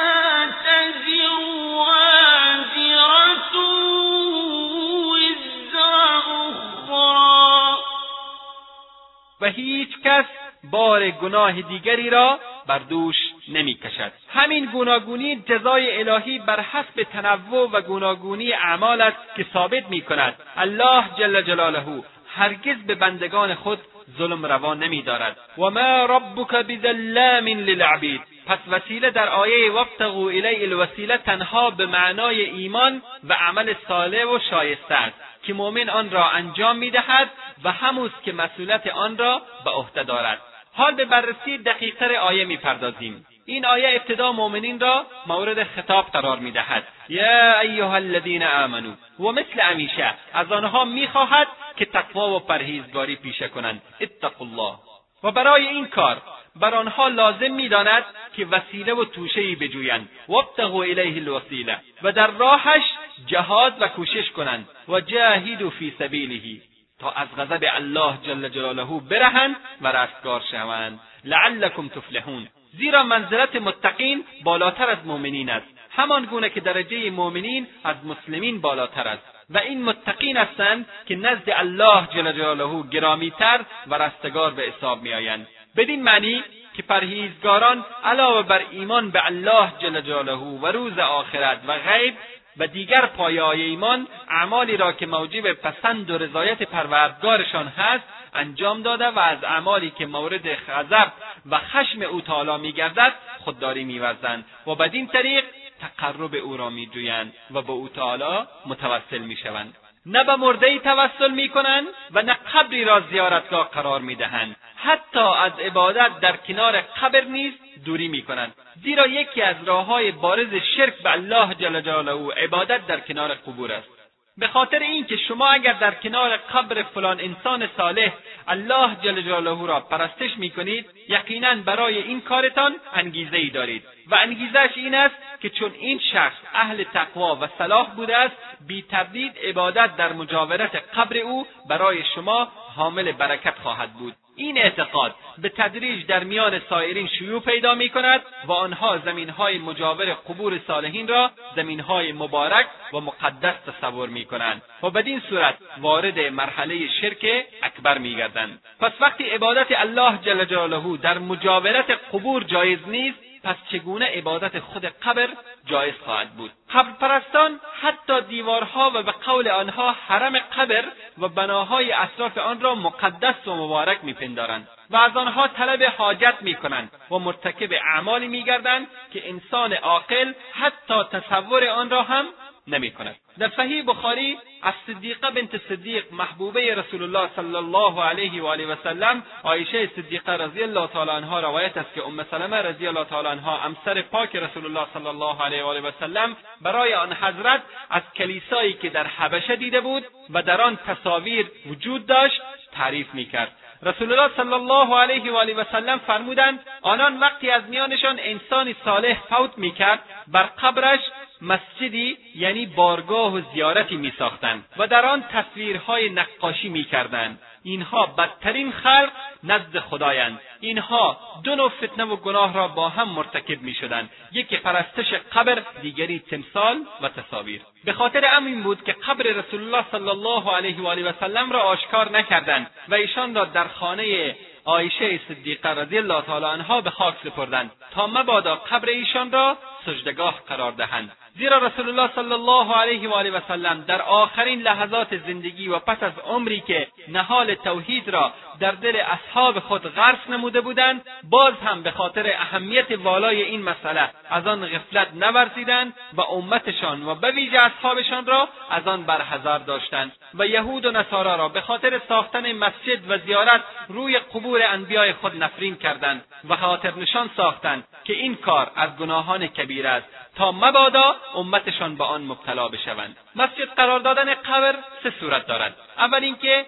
S2: و هیچ کس بار گناه دیگری را بر دوش نمی کشد. همین گوناگونی جزای الهی بر حسب تنوع و گوناگونی اعمال است که ثابت می کند الله جل جلاله هرگز به بندگان خود ظلم روا نمیدارد. و ما ربک بظلام للعبید. پس وسیله در آیه وابتغوا الیه الوسیله تنها به معنای ایمان و عمل صالح و شایسته است که مؤمن آن را انجام می‌دهد و هموست که مسئولیت آن را به عهده دارد. حال به بررسی دقیقتر آیه می‌پردازیم. این آیه ابتدا مؤمنین را مورد خطاب قرار می‌دهد. یا ایها الذین آمنو و مثل همیشه از آنها می‌خواهد که تقوا و پرهیزگاری پیشه کنند. اتقوا الله. و برای این کار بر آنها لازم می‌داند که وسیله و توشهای بجویند. وابتغوا الیه الوسیله. و در راهش جهاد و کوشش کنند. و جاهدوا فی سبیله. تا از غضب الله جل جلاله برهند و رستگار شوند. لعلکم تفلحون. زیرا منزلت متقین بالاتر از مؤمنین است. همان گونه که درجه مؤمنین از مسلمین بالاتر است. و این متقین هستند که نزد الله جل جلاله گرامیتر و رستگار به حساب میآیند. بدین معنی که پرهیزگاران علاوه بر ایمان به الله جل جلاله و روز آخرت و غیب و دیگر پایه ایمان اعمالی را که موجب پسند و رضایت پروردگارشان هست انجام داده و از اعمالی که مورد غضب و خشم او تعالی میگردد خودداری میورزند. و بدین طریق تقرب او را میجویند و به او تعالی متوسل می‌شوند. نه به مرده توسل می‌کنند و نه قبری را زیارتگاه قرار می‌دهند. حتی از عبادت در کنار قبر نیز دوری می‌کنند. زیرا یکی از راههای بارز شرک به الله جل جلاله عبادت در کنار قبور است. به خاطر اینکه شما اگر در کنار قبر فلان انسان صالح الله جل جلاله را پرستش می‌کنید یقینا برای این کارتان انگیزه ای دارید. و انگیزش این است که چون این شخص اهل تقوا و صلاح بوده است بی تردید عبادت در مجاورت قبر او برای شما حامل برکت خواهد بود. این اعتقاد به تدریج در میان سایرین شیوع پیدا می کند و آنها زمین های مجاور قبور صالحین را زمین های مبارک و مقدس تصور می کنند و بدین صورت وارد مرحله شرک اکبر می گردند. پس وقتی عبادت الله جل جلاله در مجاورت قبور جایز نیست پس چگونه عبادت خود قبر جایز خواهد بود؟ قبر پرستان حتی دیوارها و به قول آنها حرم قبر و بناهای اطراف آن را مقدس و مبارک میپندارند و از آنها طلب حاجت می‌کنند و مرتکب اعمالی میگردند که انسان عاقل حتی تصور آن را هم نمی‌کند. در صحیح بخاری از صدیقه بنت صدیق محبوبه رسول الله صلی الله علیه و آله و سلم عایشه صدیقه رضی الله تعالی عنها روایت است که ام سلمه رضی الله تعالی عنها همسر پاک رسول الله صلی الله علیه و آله و سلم برای آن حضرت از کلیسایی که در حبشه دیده بود و در آن تصاویر وجود داشت تعریف می‌کرد. رسول الله صلی الله علیه و آله و سلم فرمودند آنان وقتی از میانشان انسانی صالح فوت می‌کرد بر قبرش مسجدی یعنی بارگاه و زیارتی می ساختند و در آن تصویرهای نقاشی می کردند. اینها بدترین خلق نزد خدایند. اینها دو نوع فتنه و گناه را با هم مرتکب می شدند یکی پرستش قبر دیگری تمثال و تصاویر. به خاطر امین بود که قبر رسول الله صلی الله علیه و آله و سلم را آشکار نکردند و ایشان را در خانه عایشه صدیقه رضی الله تعالی عنها به خاک سپردند تا مبادا قبر ایشان را سجدگاه قرار دهند. زیرا رسول الله صلی الله علیه و آله و سلم در آخرین لحظات زندگی و پس از عمری که نهال توحید را در دل اصحاب خود غرس نموده بودند باز هم به خاطر اهمیت والای این مسئله از آن غفلت نورزیدند و امتشان و به ویژه اصحابشان را از آن برحذر داشتند و یهود و نصارا را به خاطر ساختن مسجد و زیارت روی قبور انبیای خود نفرین کردند و خاطر نشان ساختند که این کار از گناهان کبیر است. تا مبادا امتشان به آن مبتلا بشوند. مسجد قرار دادن قبر سه صورت دارد. اول اینکه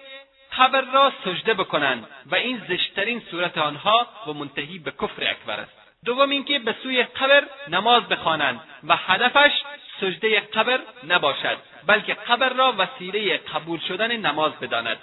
S2: قبر را سجده بکنند و این زشترین صورت آنها و منتهی به کفر اکبر است. دوم اینکه به سوی قبر نماز بخوانند و هدفش سجده قبر نباشد بلکه قبر را وسیله قبول شدن نماز بداند.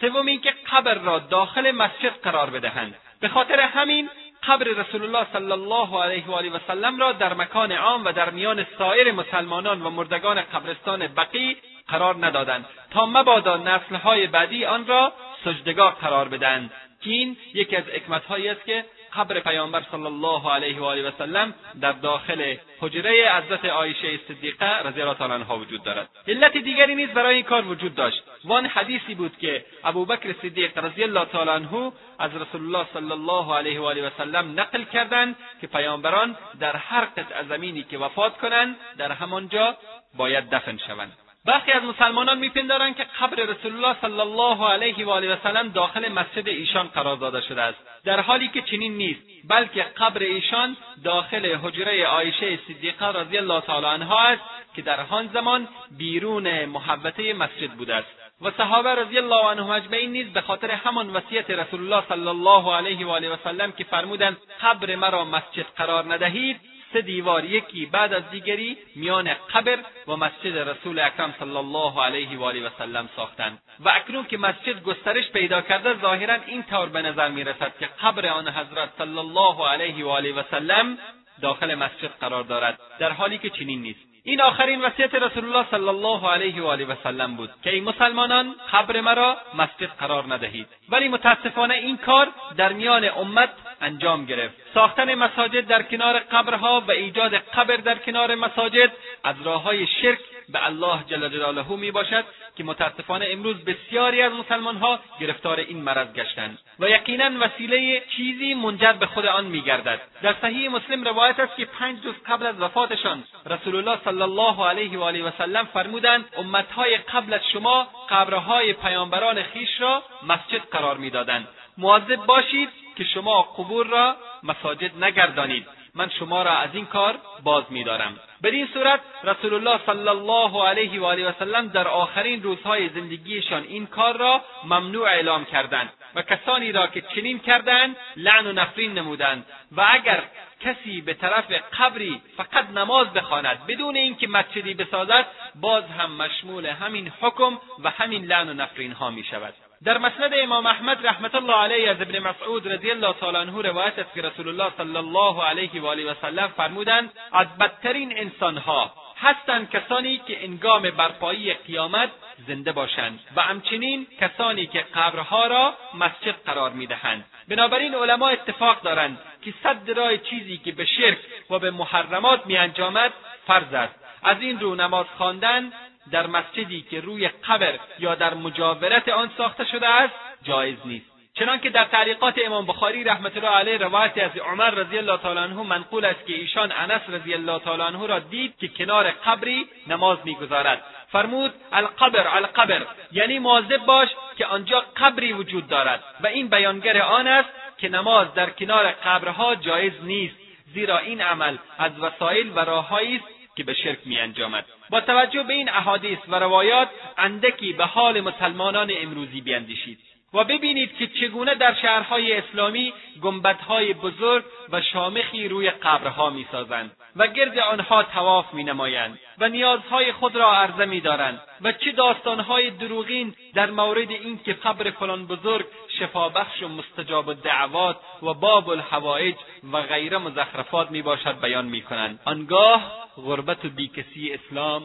S2: سوم اینکه قبر را داخل مسجد قرار بدهند. به خاطر همین قبر رسول الله صلی الله علیه و آله و سلم را در مکان عام و در میان سایر مسلمانان و مردگان قبرستان بقی قرار ندادند تا مبادا نسلهای بعدی آن را سجدگاه قرار بدهند. که این یکی از حکمتهایی است که قبر پیامبر صلی الله علیه و آله و سلم در داخل حجره حضرت عایشه صدیقه رضی الله تعالی عنها وجود دارد. علت دیگری نیز برای این کار وجود داشت. وان حدیثی بود که ابوبکر صدیق رضی الله تعالی عنه از رسول الله صلی الله علیه و آله و سلم نقل کردند که پیامبران در هر قطع زمینی که وفات کنند در همانجا باید دفن شوند. برخی از مسلمانان میپندارند که قبر رسول الله صلی الله علیه و آله و سلم داخل مسجد ایشان قرار داده شده است. در حالی که چنین نیست بلکه قبر ایشان داخل حجره عایشه صدیقه رضی الله تعالی عنها است که در آن زمان بیرون محوطه مسجد بوده است. و صحابه رضی الله عنهم اجمعین نیز به خاطر همان وصیت رسول الله صلی الله علیه و آله و سلم که فرمودند قبر مرا مسجد قرار ندهید سه دیوار یکی بعد از دیگری میان قبر و مسجد رسول اکرم صلی الله علیه و آله و سلم ساختند و اکنون که مسجد گسترش پیدا کرده ظاهرا این طور به نظر می‌رسد که قبر آن حضرت صلی الله علیه و آله و سلم داخل مسجد قرار دارد در حالی که چنین نیست. این آخرین وصیت رسول الله صلی الله علیه و آله و سلم بود که این مسلمانان قبر مرا مسجد قرار ندهید. ولی متاسفانه این کار در میان امت انجام گرفت. ساختن مساجد در کنار قبرها و ایجاد قبر در کنار مساجد از راه های شرک به الله جل جلاله می باشد که متاسفانه امروز بسیاری از مسلمانها گرفتار این مرض گشتند و یقینا وسیله چیزی منجر به خود آن میگردد. در صحیح مسلم روایت است که پنج روز قبل از وفاتشان رسول الله صلی الله علیه و آله و سلم فرمودند امتهای قبل از شما قبرهای پیامبران خیش را مسجد قرار می‌دادند. مواظب باشید که شما قبور را مساجد نگردانید. من شما را از این کار باز میدارم. بدین صورت رسول الله صلی الله علیه و آله و سلم در آخرین روزهای زندگیشان این کار را ممنوع اعلام کردند و کسانی را که چنین کردند لعن و نفرین نمودند و اگر کسی به طرف قبری فقط نماز بخواند بدون اینکه مسجدی بسازد باز هم مشمول همین حکم و همین لعن و نفرین ها می شود در مسند امام احمد رحمت الله علیه از ابن مسعود رضی الله تعالی عنه روایت است که رسول الله صلی الله علیه و آله و سلم فرمودند از بدترین انسانها هستند کسانی که انگام برپایی قیامت زنده باشند و همچنین کسانی که قبرها را مسجد قرار می‌دهند. بنابراین علما اتفاق دارند که صد راه چیزی که به شرک و به محرمات میانجامد فرض است. از این رو نماز خواندن در مسجدی که روی قبر یا در مجاورت آن ساخته شده است جایز نیست. چنانکه در تعلیقات امام بخاری رحمت الله علیه روایتی از عمر رضی الله تعالی عنه منقول است که ایشان انس رضی الله تعالی عنه را دید که کنار قبری نماز می‌گذارد. فرمود القبر القبر. یعنی مواظب باش که آنجا قبری وجود دارد. و این بیانگر آن است که نماز در کنار قبرها جایز نیست زیرا این عمل از وسایل و راههایی است که به شرک میانجامد. با توجه به این احادیث و روایات اندکی به حال مسلمانان امروزی بیندیشید. و ببینید که چگونه در شهرهای اسلامی گنبدهای بزرگ و شامخی روی قبرها می‌سازند و گرد آنها تواف مینمایند و نیازهای خود را عرضه میدارند و چه داستانهای دروغین در مورد اینکه قبر فلان بزرگ شفابخش و مستجاب الدعوات و باب الحوائج و غیره مزخرفات می‌باشد بیان می‌کنند. آنگاه غربت و بیکسی اسلام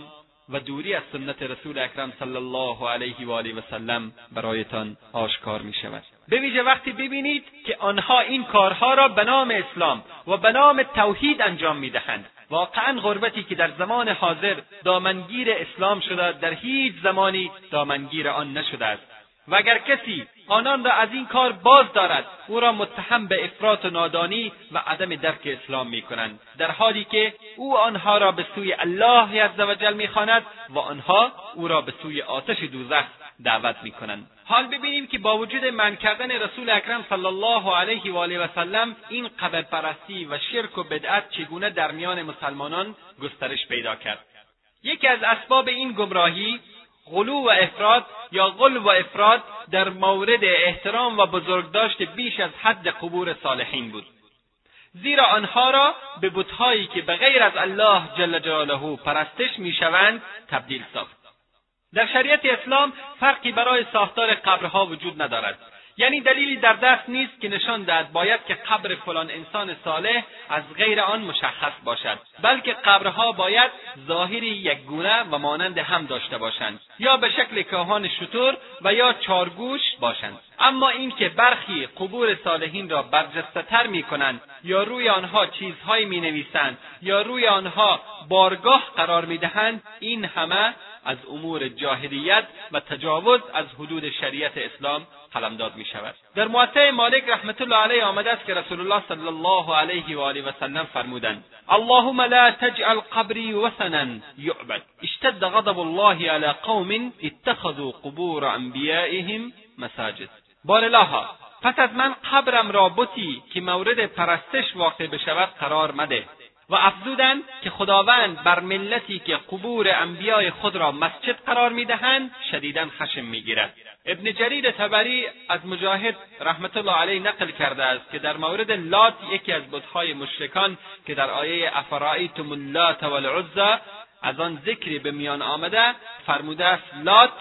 S2: و دوری از سنت رسول اکرم صلی الله علیه و آله و سلم برایتان آشکار می شود. به ویژه وقتی ببینید که آنها این کارها را به نام اسلام و به نام توحید انجام می‌دهند واقعا غربتی که در زمان حاضر دامنگیر اسلام شده در هیچ زمانی دامنگیر آن نشده است. و اگر کسی آنان را از این کار باز دارد. او را متهم به افراط و نادانی و عدم درک اسلام می کنند در حالی که او آنها را به سوی الله عزوجل می‌خواند و آنها او را به سوی آتش دوزخ دعوت می کنند حال ببینیم که با وجود من کردن رسول اکرم صلی الله علیه و آله و سلم این قبر پرستی و شرک و بدعت چگونه در میان مسلمانان گسترش پیدا کرد؟ یکی از اسباب این گمراهی غلو و افراد یا غل و افراد در مورد احترام و بزرگداشت بیش از حد قبور صالحین بود. زیرا آنها را به بتهایی که به غیر از الله جل جلاله پرستش می‌شوند تبدیل ساخت. در شریعت اسلام فرقی برای ساختار قبرها وجود ندارد. یعنی دلیلی در دست نیست که نشان دهد باید که قبر فلان انسان صالح از غیر آن مشخص باشد بلکه قبرها باید ظاهری یکگونه و مانند هم داشته باشند یا به شکل کاهان شطور و یا چارگوش باشند. اما اینکه برخی قبور صالحین را برجسته می کنند یا روی آنها چیزهایی می نویسند یا روی آنها بارگاه قرار می دهند این همه از امور جاهلیت و تجاوز از حدود شریعت اسلام قلمداد می شود در موطع مالک رحمت الله علیه آمده است که رسول الله صلی الله علیه و آله و سلم فرمودند اللهم لا تجعل قبری وثنا یعبد. اشتد غضب الله علی قوم اتخذوا قبور انبیائهم مساجد. بار پس از من قبرم را بتی که مورد پرستش واقع بشود قرار مده. و افزودند که خداوند بر ملتی که قبور انبیای خود را مسجد قرار می‌دهند شدیدا خشم می‌گیرد. ابن جریر تبری از مجاهد رحمت الله علیه نقل کرده است که در مورد لات یکی از بتهای مشرکان که در آیه افرایتم اللات والعزا از آن ذکری به میان آمده فرموده است لات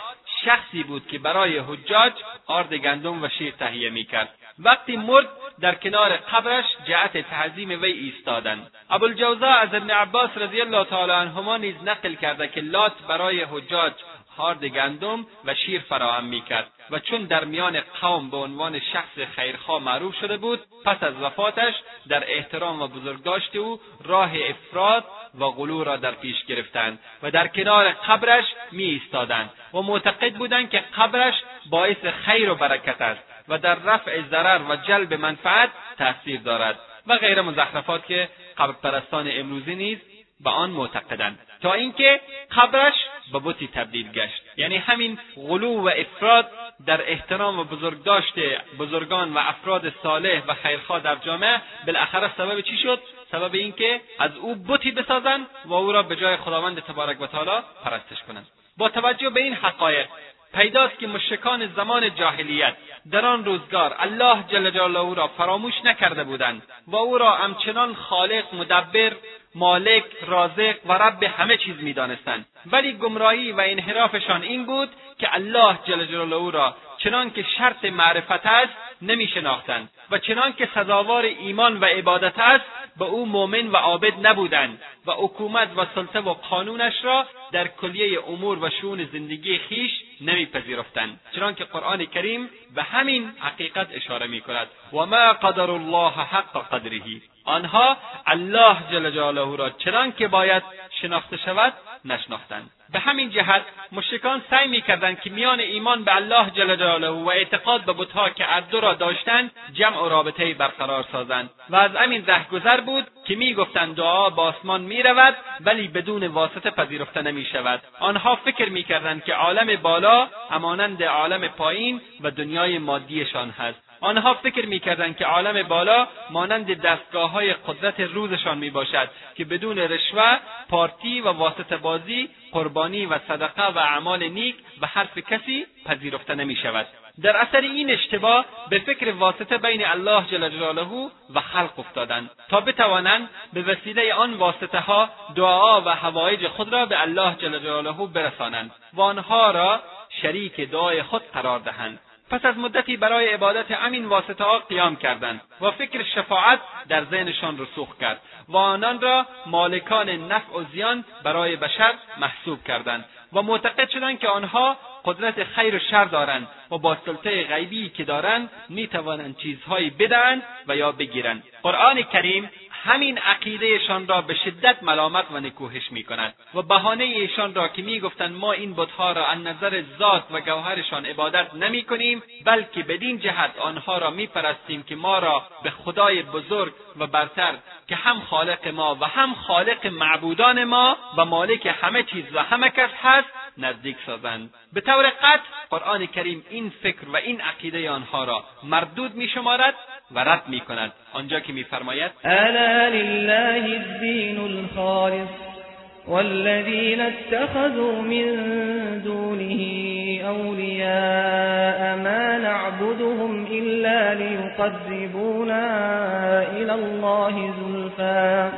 S2: شخصی بود که برای حجاج آرد گندم و شیر تهیه می‌کرد. وقتی مرد در کنار قبرش جهت تعظیم وی ایستادند. ابوالجوزا از ابن عباس رضی الله تعالی عنهما نیز نقل کرده که لات برای حجاج هارد گندم و شیر فراهم می‌کرد و چون در میان قوم به عنوان شخص خیرخواه معروف شده بود پس از وفاتش در احترام و بزرگداشت او راه افراد و غلو را در پیش گرفتند و در کنار قبرش می ایستادند و معتقد بودند که قبرش باعث خیر و برکت است. و در رفع ضرر و جلب منفعت تاثیر دارد و غیر مزخرفات که قبر پرستان امروزی نیز به آن معتقدند. تا اینکه قبرش به بتی تبدیل گشت. یعنی همین غلو و افراد در احترام و بزرگداشت بزرگان و افراد صالح و خیرخواه در جامعه بالاخره سبب چی شد؟ سبب اینکه از او بتی بسازند و او را به جای خداوند تبارک و تعالی پرستش کنند. با توجه به این حقایق پیداست که مشرکان زمان جاهلیت در آن روزگار الله جل جلاله را فراموش نکرده بودند و او را همچنان خالق مدبر مالک رازق و رب همه چیز می‌دانستند. ولی گمراهی و انحرافشان این بود که الله جل جلاله را چنان که شرط معرفت است نمی شناختند و چنان که سزاوار ایمان و عبادت است به او مؤمن و عابد نبودند و حکومت و سلطه و قانونش را در کلیه امور و شون زندگی خیش نمیپذیرفتند. چنانکه قرآن کریم به همین حقیقت اشاره می کند و ما قدر الله حق قدره. آنها الله جل جلاله را چنان که باید شناخته شود نشناختند به همین جهت مشرکان سعی می‌کردند که میان ایمان به الله جل جلاله و اعتقاد به بتها که اردو را داشتند جمع و رابطه برقرار سازند. و از همین رهگذر بود که می‌گفتند دعا به آسمان می‌رود ولی بدون واسطه پذیرفته نمی‌شود. آنها فکر می‌کردند که عالم بالا همانند عالم پایین و دنیای مادیشان هست. آنها فکر می‌کردند که عالم بالا مانند دستگاه های قدرت روزشان می باشد که بدون رشوه پارتی و واسطه بازی قربانی و صدقه و اعمال نیک و حرف کسی پذیرفته نمی شود در اثر این اشتباه به فکر واسطه بین الله جل جلاله و خلق افتادند تا بتوانند به وسیله آن واسطه ها دعا و حوایج خود را به الله جل جلاله برسانند و آنها را شریک دعای خود قرار دهند. پس از مدتی برای عبادت همین واسطه ها قیام کردند و فکر شفاعت در ذهنشان رسوخ کرد و آنان را مالکان نفع و زیان برای بشر محسوب کردند و معتقد شدند که آنها قدرت خیر و شر دارند و با سلطه غیبی که دارند می‌توانند چیزهایی بدهند و یا بگیرند. قرآن کریم همین عقیدهشان را به شدت ملامت و نکوهش می کند و بهانه ایشان را که می‌گفتند ما این بتها را از نظر ذات و گوهرشان عبادت نمی کنیم بلکه بدین جهت آنها را میپرستیم که ما را به خدای بزرگ و برتر که هم خالق ما و هم خالق معبودان ما و مالک همه چیز و همه کس هست نزدیک سازند. به طور قطع قرآن کریم این فکر و این عقیده آنها را مردود می شمارد و رد می کند آنجا که میفرماید
S1: الا لله الدین الخالص والذين اتخذوا من دونه أولياء ما نعبدهم إلا ليقربونا إلى الله زلفا.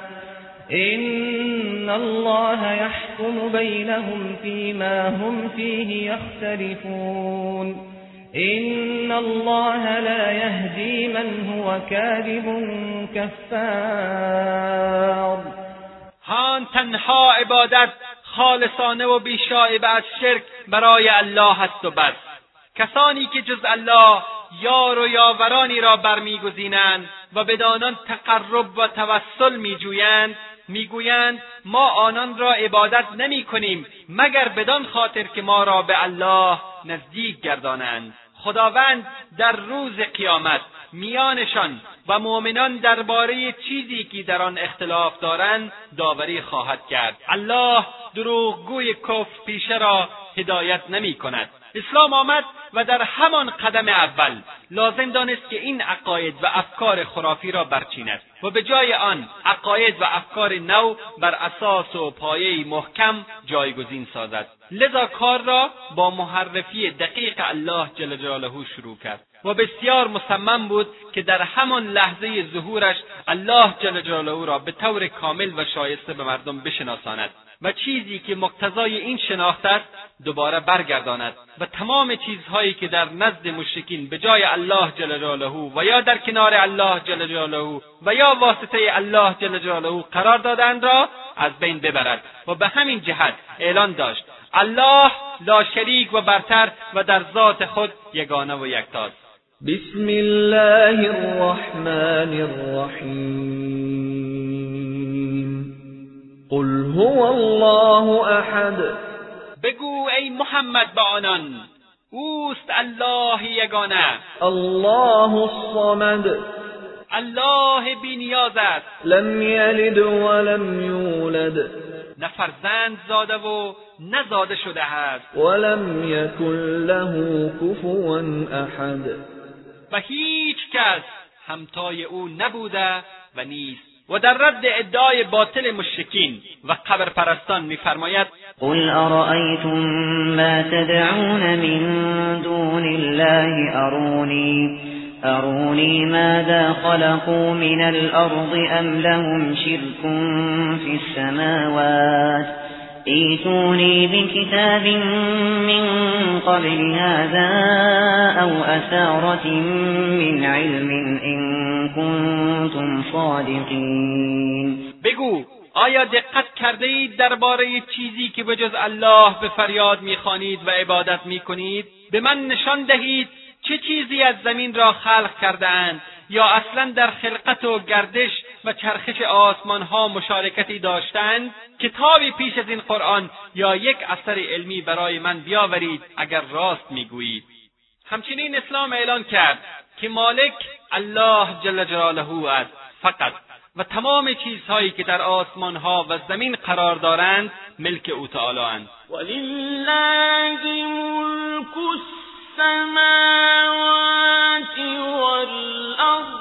S1: إن الله يحكم بينهم فيما هم فيه يختلفون إن الله لا يهدي من هو كاذب كفار.
S2: هان تنها عبادت خالصانه و بیشایبه از شرک برای الله است و بس. کسانی که جز الله یار و یاورانی را برمیگزینند و بدانان تقرب و توسل میجویند می‌گویند ما آنان را عبادت نمی کنیم مگر بدان خاطر که ما را به الله نزدیک گردانند. خداوند در روز قیامت میانشان و مؤمنان درباره چیزی که در آن اختلاف دارند داوری خواهد کرد. الله دروغگوی کفر پیشه را هدایت نمی کند اسلام آمد و در همان قدم اول لازم دانست که این عقاید و افکار خرافی را برچیند و به جای آن عقاید و افکار نو بر اساس و پایه محکم جایگزین سازد. لذا کار را با محرفی دقیق الله جل جلاله شروع کرد و بسیار مصمم بود که در همان لحظه ظهورش الله جل جلاله را به طور کامل و شایسته به مردم بشناساند. و چیزی که مقتضای این شناخت است دوباره برگرداند و تمام چیزهایی که در نزد مشرکین به جای الله جل جلاله و یا در کنار الله جل جلاله و یا واسطه الله جل جلاله قرار دادند را از بین ببرد و به همین جهت اعلان داشت الله لا شریک و برتر و در ذات خود یگانه و یکتاست.
S1: بسم الله الرحمن الرحیم. قل هو الله احد
S2: بگو ای محمد به آنان اوست الله یگانه.
S1: الله الصمد.
S2: الله بینیاز است.
S1: لم یلد ولم یولد.
S2: نه فرزند زاده و نزاده شده است.
S1: ولم یکن له کفوا احد.
S2: و هیچ کس همتای او نبوده و نیست. و در رد ادعای باطل مشرکین و قبر پرستان میفرماید
S3: قل أرأيتم ما تدعون من دون الله أروني أروني ماذا خلقوا من الأرض أم لهم شرك في السماوات؟ ايتوني بكتاب من قبل هذا أو أثارة من علم إن كنتم صادقين.
S2: بگو آیا دقت کرده اید درباره چیزی که به جز الله به فریاد می‌خوانید و عبادت می‌کنید؟ به من نشان دهید چه چیزی از زمین را خلق کرده اند یا اصلا در خلقت و گردش و چرخش آسمان ها مشارکتی داشتند کتابی پیش از این قرآن یا یک اثر علمی برای من بیاورید اگر راست می‌گویید. همچنین اسلام اعلان کرد که مالک الله جل جلاله است فقط و تمام چیزهایی که در آسمان ها و زمین قرار دارند ملک او تعالی اند.
S4: السماوات والأرض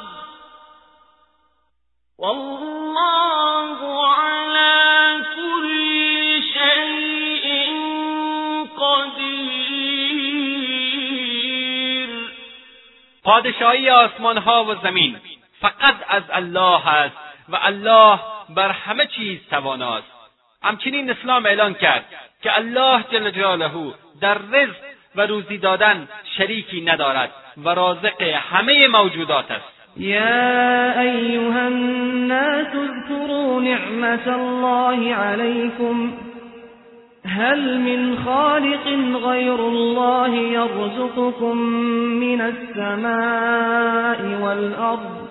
S4: والله على كل شيء قدير.
S2: پادشاهی آسمان ها و زمین فقط از الله است و الله بر همه چیز تواناست. همچنین اسلام اعلان کرد که الله جل جلاله در رزق و روزی دادن شریکی ندارد و رازق همه موجودات است.
S1: يا أيها الناس اذكروا نعمة الله عليكم هل من خالق غير الله يرزقكم من السماء والأرض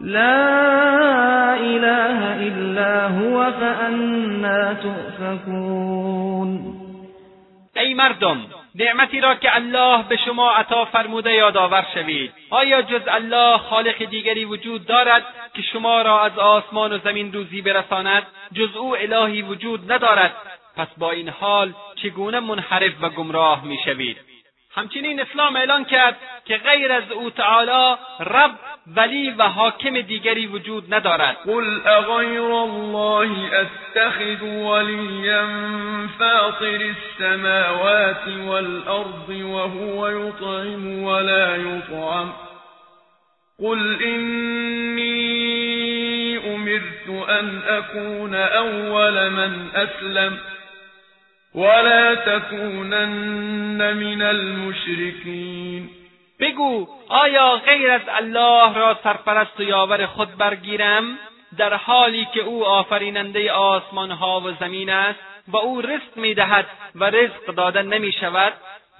S1: لا إله إلا هو فأنا تؤفكون
S2: ای مردم نعمتی را که الله به شما عطا فرموده یادآور شوید. آیا جز الله خالق دیگری وجود دارد که شما را از آسمان و زمین روزی برساند؟ جز او الهی وجود ندارد. پس با این حال چگونه منحرف و گمراه می‌شوید؟ همچنین اسلام اعلان کرد که غیر از أو تعالی رب ولی و حاکم دیگری وجود ندارد.
S6: قل اغیر الله اتخذ ولیا فاطر السماوات والارض وهو یطعم ولا یطعم. قل إني أمرت أن أكون أول من أسلم. ولا تكونن من المشركين.
S2: بگو آیا غیر از الله را سرپرست و یاور خود برگیرم؟ در حالی که او آفریننده آسمان ها و زمین است و او رزق می‌دهد و رزق داده نمی شود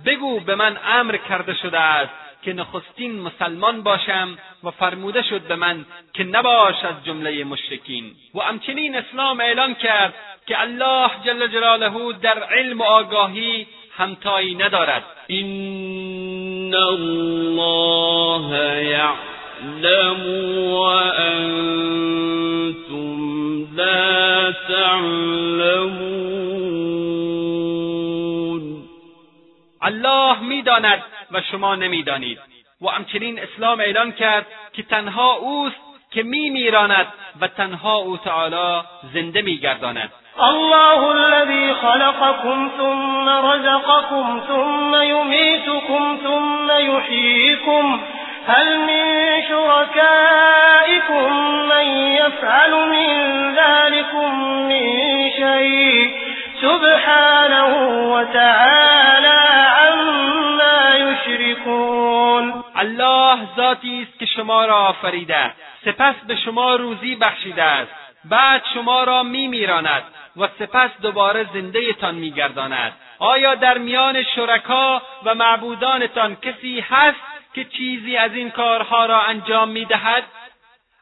S2: بگو به من امر کرده شده است. که نخستین مسلمان باشم و فرموده شد به من که نباش از جمله مشرکین. و همچنین اسلام اعلان کرد که الله جل جلاله در علم و آگاهی همتایی ندارد.
S4: این الله یعلم و انتم لا تعلمون.
S2: الله می‌داند و شما نمی‌دانید. و همچنین اسلام اعلان کرد که تنها اوست که میمیراند و تنها او تعالی زنده میگرداند.
S5: الله الذي خلقكم ثم رزقكم ثم يميتكم ثم يحييكم. هل من شركائكم من يفعل من ذلكم من شيء؟ سبحانه وتعالى
S2: الله ذاتی است که شما را آفریده سپس به شما روزی بخشیده است. بعد شما را میمیراند و سپس دوباره زنده تان میگرداند. آیا در میان شرکا و معبودانتان کسی هست که چیزی از این کارها را انجام می‌دهد؟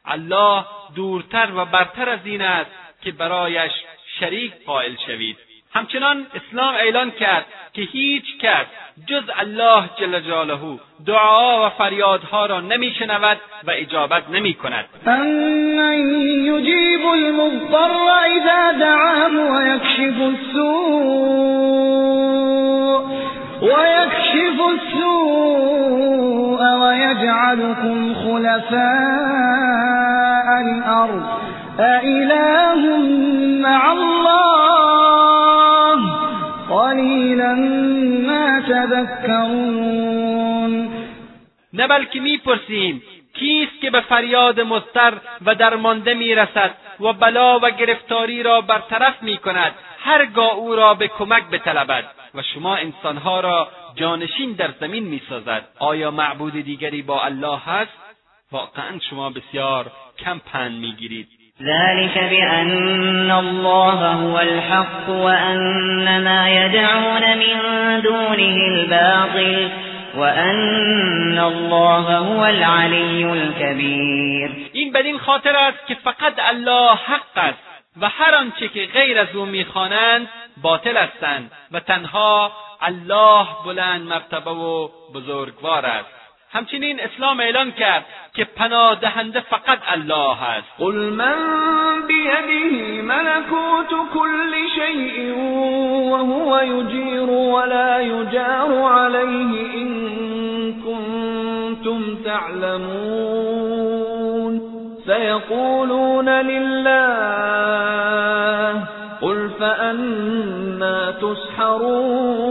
S2: الله دورتر و برتر از این است که برایش شریک قائل شوید. همچنان اسلام اعلان کرد که هیچ کس جز الله جل جلاله دعا و فریادها را نمیشنود و اجابت نمی کند
S1: امن یجیب المضطر اذا دعاه ویکشف السوء ويكشف السوء ويجعلكم خلفاء الأرض أإله مع الله تذکرون
S2: نه بلکه می‌پرسیم کیست که به فریاد مضطر و درمانده می‌رسد و بلا و گرفتاری را برطرف می‌کند هرگاه او را به کمک بطلبد و شما انسانها را جانشین در زمین می‌سازد. آیا معبود دیگری با الله هست؟ واقعا شما بسیار کم پند می‌گیرید.
S3: ذلك بأن الله هو الحق وأن ما يدعون من دونه الباطل وأن الله هو العلی الكبیر
S2: این بدین خاطر است که فقط الله حق است و هر آنچه که غیر از او می‌خوانند باطل هستند و تنها الله بلند مرتبه و بزرگوار است. همچنین اسلام اعلان کرد که پناه دهنده فقط الله است.
S6: قل من بیده ملکوت کل شیء وهو یجیر ولا یجار علیه این کنتم تعلمون. سيقولون لله قل فأنا تسحرون.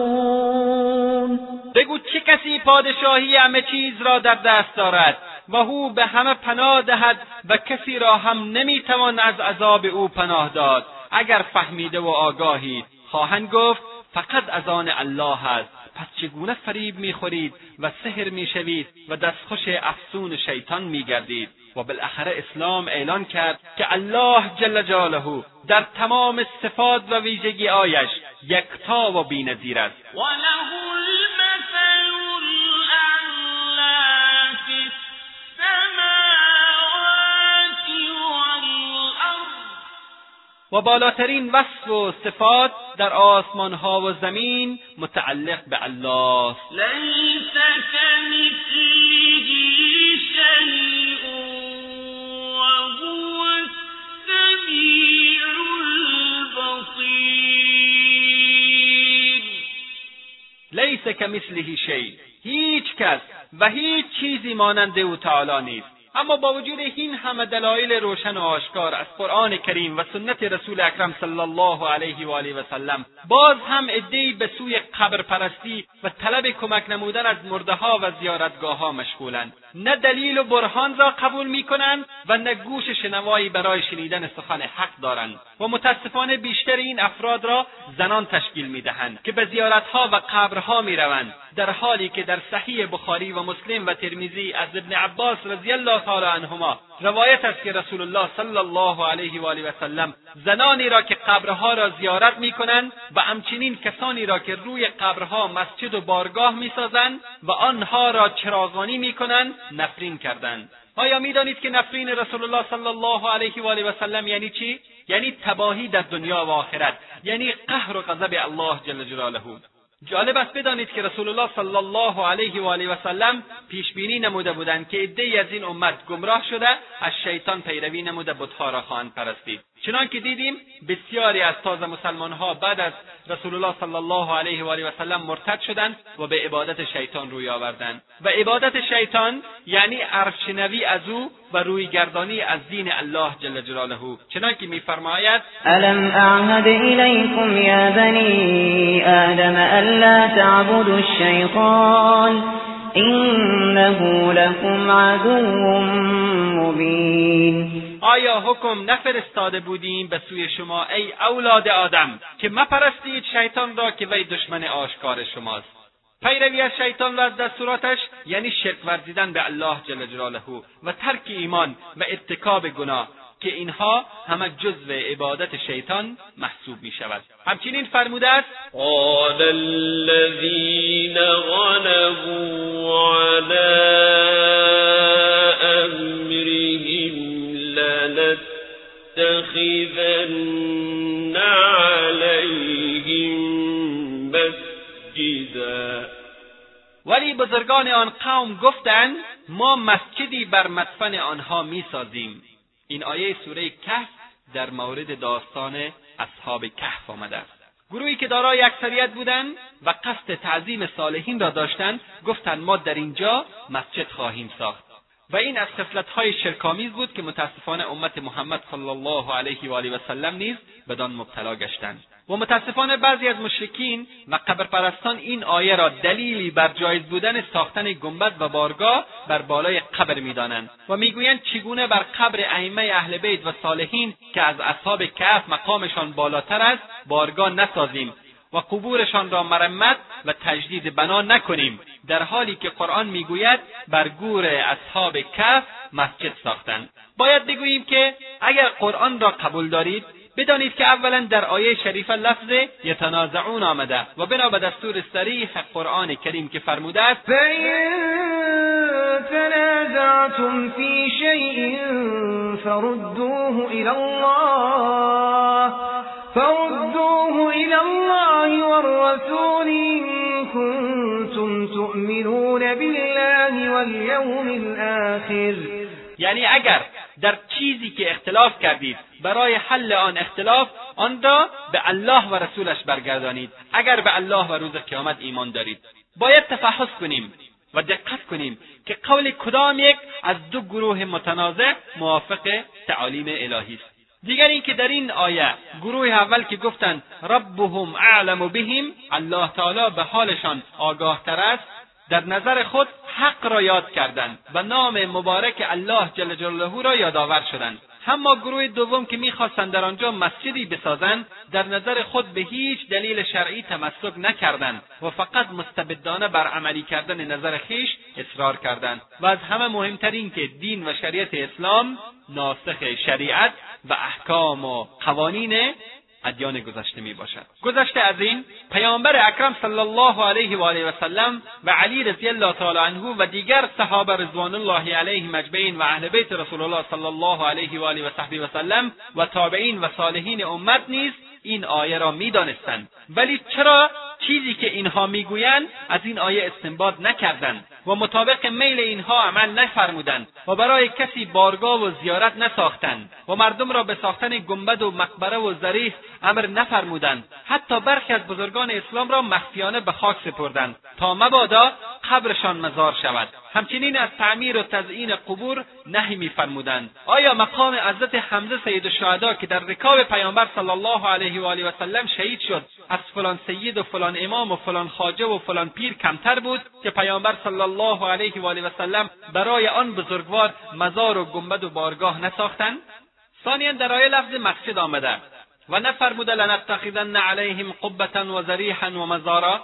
S2: بگو چه کسی پادشاهی همه چیز را در دست دارد و او به همه پناه دهد و کسی را هم نمی‌توان از عذاب او پناه داد. اگر فهمیده و آگاهید خواهند گفت فقط از آن الله است. پس چگونه فریب می‌خورید و سحر می‌شوید و دستخوش افسون شیطان میگردید؟ و بالاخره اسلام اعلان کرد که الله جل جلاله در تمام صفات و ویژگی آیش یکتا و بینظیر است. و بالاترین وصف و صفات در آسمان ها و زمین متعلق به الله
S4: لیس
S2: لیس کمثله شیء هیچ کس و هیچ چیزی مانند او تعالی نیست. اما با وجود این همه دلایل روشن و آشکار از قرآن کریم و سنت رسول اکرم صلی الله علیه و آله و سلم باز هم عدهای به سوی قبر پرستی و طلب کمک نمودن از مردهها و زیارتگاهها مشغولند. نه دلیل و برهان را قبول می‌کنند و نه گوش شنوایی برای شنیدن سخن حق دارند و متاسفانه بیشتر این افراد را زنان تشکیل می‌دهند که به زیارتها و قبرها می‌روند در حالی که در صحیح بخاری و مسلم و ترمیزی از ابن عباس رضی الله تعالی عنهما. روایت است که رسول الله صلی الله علیه و آله و سلم زنانی را که قبرها را زیارت می‌کنند و همچنین کسانی را که روی قبرها مسجد و بارگاه می‌سازند و آنها را چراغانی می‌کنند نفرین کردند. آیا می‌دانید که نفرین رسول الله صلی الله علیه و آله و سلم یعنی چی؟ یعنی تباهی در دنیا و آخرت یعنی قهر و غضب الله جل جلاله. جالب است بدانید که رسول الله صلی الله علیه و آله و سلم پیش بینی نموده بودند که عدهای از این امت گمراه شده از شیطان پیروی نموده بتها را خواهند پرستید. چنانکه دیدیم بسیاری از تازه مسلمانها بعد از رسول الله صلی الله علیه و آله و سلم مرتد شدند و به عبادت شیطان روی آوردند. و عبادت شیطان یعنی عرفشنوی از او و روی گردانی از دین الله جل جلاله. چنانکه میفرماید
S3: الم اعهد الیکم یا بنی آدم الا تعبدوا الشیطان؟ انه لكم عدو مبین
S2: آیا حکم نفرستاده بودیم به سوی شما ای اولاد آدم که مپرستید شیطان را که وی دشمن آشکار شماست؟ پیروی از شیطان و از دستوراتش یعنی شرک ورزیدن به الله جل جلاله و ترک ایمان و ارتکاب گناه. که اینها همه جزو عبادت شیطان محسوب می شود همچنین فرموده است
S4: قال الذين غلبوا على امرهم لنتخذن مسجدا.
S2: ولی بزرگان آن قوم گفتند ما مسجدی بر مدفن آنها می‌سازیم. این آیه سوره کهف در مورد داستان اصحاب کهف آمده است. گروهی که دارای اکثریت بودند و قصد تعظیم صالحین را داشتند گفتند ما در اینجا مسجد خواهیم ساخت. و این از خصلتهای شرکآمیز بود که متاسفانه امت محمد صلی الله علیه و آله و سلم نیز بدان مبتلا گشتند. و متاسفانه بعضی از مشرکین و قبرپرستان این آیه را دلیلی بر جایز بودن ساختن گنبد و بارگاه بر بالای قبر می‌دانند و می‌گویند چگونه بر قبر ائمه اهل بیت و صالحین که از اصحاب کهف مقامشان بالاتر است بارگاه نسازیم و قبورشان را مرمت و تجدید بنا نکنیم در حالی که قرآن می‌گوید بر گور اصحاب کف مسجد ساختند باید بگوییم که اگر قرآن را قبول دارید بدانید که اولا در آیه شریفه لفظ یتنازعون آمده و بنا به دستور صریح قرآن کریم که فرموده است
S1: تنازعتم في شيء فردوه إلى الله فردوه إلى الله والرسول إن كنتم تؤمنون بالله واليوم الآخر.
S2: یعنی اگر در چیزی که اختلاف کردید برای حل آن اختلاف آن را به الله و رسولش برگردانید. اگر به الله و روز قیامت ایمان دارید باید تفحص کنیم و دقت کنیم که قول کدام یک از دو گروه متنازع موافق تعالیم الهی است. دیگر اینکه در این آیه گروه اول که گفتند ربهم اعلم بهم الله تعالی به حالشان آگاهتر است در نظر خود حق را یاد کردند و نام مبارک الله جل جلاله را یادآور شدند. اما گروه دوم که می‌خواستند در آنجا مسجدی بسازند در نظر خود به هیچ دلیل شرعی تمسک نکردند و فقط مستبدانه بر عملی کردن نظر خیش اصرار کردند. و از همه مهمتر این که دین و شریعت اسلام ناسخ شریعت و احکام و قوانین ادیان گذشته می باشد. گذشته از این پیامبر اکرم صلی الله علیه و آله و سلم و علی رضی الله تعالی عنه و دیگر صحابه رضوان الله علیهم اجمعین و اهل بیت رسول الله صلی الله علیه و آله و صحبه و سلم و تابعین و صالحین امت نیز این آیه را می‌دانستند ولی چرا چیزی که اینها می‌گویند از این آیه استنباط نکردند؟ و مطابق میل اینها عمل نفرمودند و برای کسی بارگاه و زیارت نساختند و مردم را به ساختن گنبد و مقبره و ظریف امر نفرمودند. حتی برخی از بزرگان اسلام را مخفیانه به خاک سپردند تا مبادا قبرشان مزار شود. همچنین از تعمیر و تزئین قبور نهی میفرمودند. آیا مقام حضرت حمزه سید الشهدا که در رکاب پیامبر صلی الله علیه و آله و سلم شهید شد از فلان سید و فلان امام و فلان خاجه و فلان پیر کمتر بود که پیامبر صلی الله علیه و آله و سلم برای آن بزرگوار مزار و گنبد و بارگاه نساختند ثانیا در آیه لفظ مسجد آمده. و نفرموده لنتخذن علیهم قبة و ذریحا و مزارا؟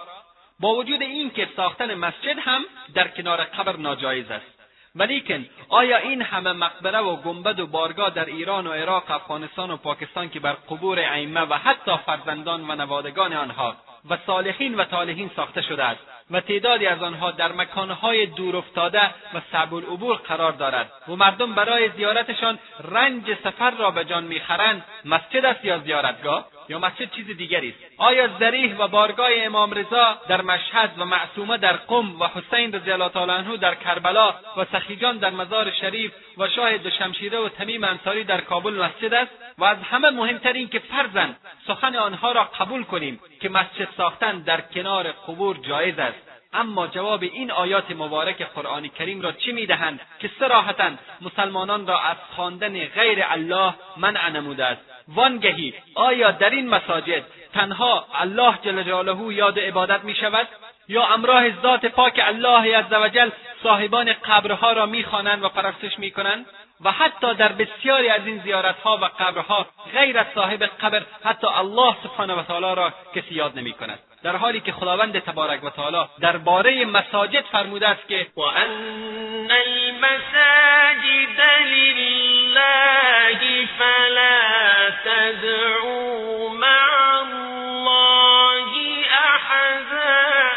S2: با وجود این که ساختن مسجد هم در کنار قبر ناجایز است. ولیکن آیا این همه مقبره و گنبد و بارگاه در ایران و عراق افغانستان و پاکستان که بر قبور ائمه و حتی فرزندان و نوادگان آنها و صالحین و طالحین ساخته شده است و تعدادی از آنها در مکانهای دور افتاده و صعب العبور قرار دارد و مردم برای زیارتشان رنج سفر را به جان می‌خرند. مسجد است یا زیارتگاه؟ یا مسجد چیز دیگری است؟ آیا ذریح و بارگاه امام رضا در مشهد و معصومه در قم و حسین رضی الله تعالی عنه در کربلا و سخیجان در مزار شریف و شاه دوشمشیره و تمیم انصاری در کابل مسجد است؟ و از همه مهمتر این که فرزن سخن آنها را قبول کنیم که مسجد ساختن در کنار قبور جایز است. اما جواب این آیات مبارک قرآن کریم را چی می‌دهند که سراحتا مسلمانان را از خواندن غیر الله منع نموده است؟ وانگهی آیا در این مساجد تنها الله جل جلاله یاد عبادت می شود یا امراه ذات پاک الله عزوجل صاحبان قبرها را می‌خوانند و پرستش می‌کنند؟ و حتی در بسیاری از این زیارتها و قبرها غیر از صاحب قبر حتی الله سبحانه و تعالی را کسی یاد نمی کند در حالی که خداوند تبارک و تعالی درباره مساجد فرموده است که
S4: و ان المساجد لله فلا تدعوا مع الله احدا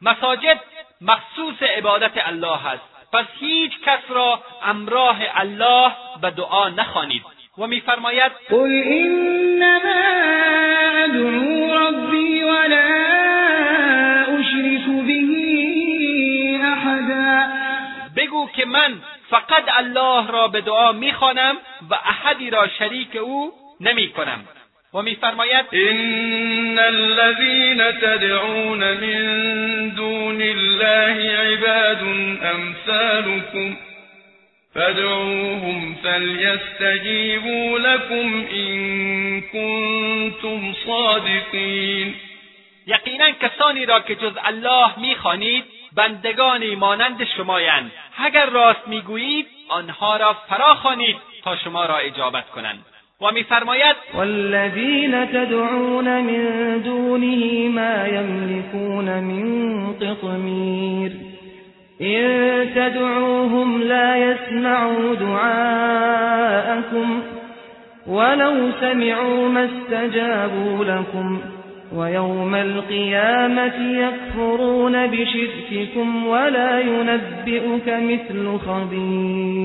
S2: مساجد مخصوص عبادت الله است. پس هیچ کس را امراه الله به دعا نخوانید. و میفرماید
S1: قل انما ادعو ربی ولا اشرك به احدا.
S2: بگو که من فقط الله را به دعا می‌خوانم و احدی را شریک او نمی‌کنم. و میفرماید
S7: ان الذين تدعون من دون الله عباد امثالكم فادعوهم فليستجيبوا لكم ان كنتم صادقین
S2: یقینا کسانی را که جز الله می‌خوانید بندگانی مانند شمایند. اگر راست می‌گویید آنها را فراخوانید تا شما را اجابت کنند. و میفرماید
S1: والذین تدعون من دونه ما یملکون من قطمیر إن تدعوهم لا يسمعوا دعاءكم ولو سمعوا ما استجابوا لكم ويوم القيامة يكفرون بشرككم ولا ينبئك مثل خبير.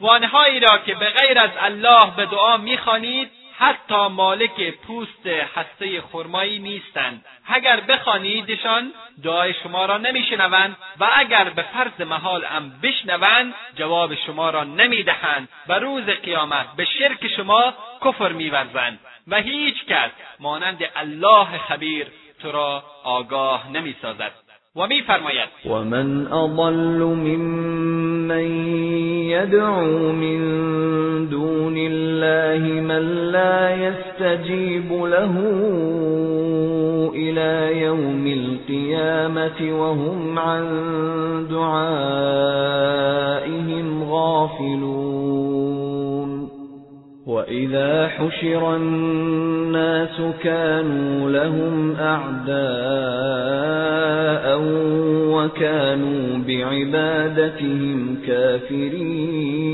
S2: و آنهایی را که به غیر از الله به دعا می‌خوانید حتی مالک پوست هسته خرمایی نیستند. اگر بخوانیدشان دعای شما را نمیشنوند و اگر به فرض محال هم بشنوند جواب شما را نمی‌دهند و روز قیامت به شرک شما کفر میورزند. و هیچ کس مانند الله خبیر تو را آگاه نمی‌سازد. و میفرماید
S6: و من أضل ممن یدعو من دون الله من لا يستجيب له إلى يوم القيامة وهم عن دعائهم غافلون. وإذا حشر الناس كانوا لهم أعداء وكانوا بعبادتهم كافرين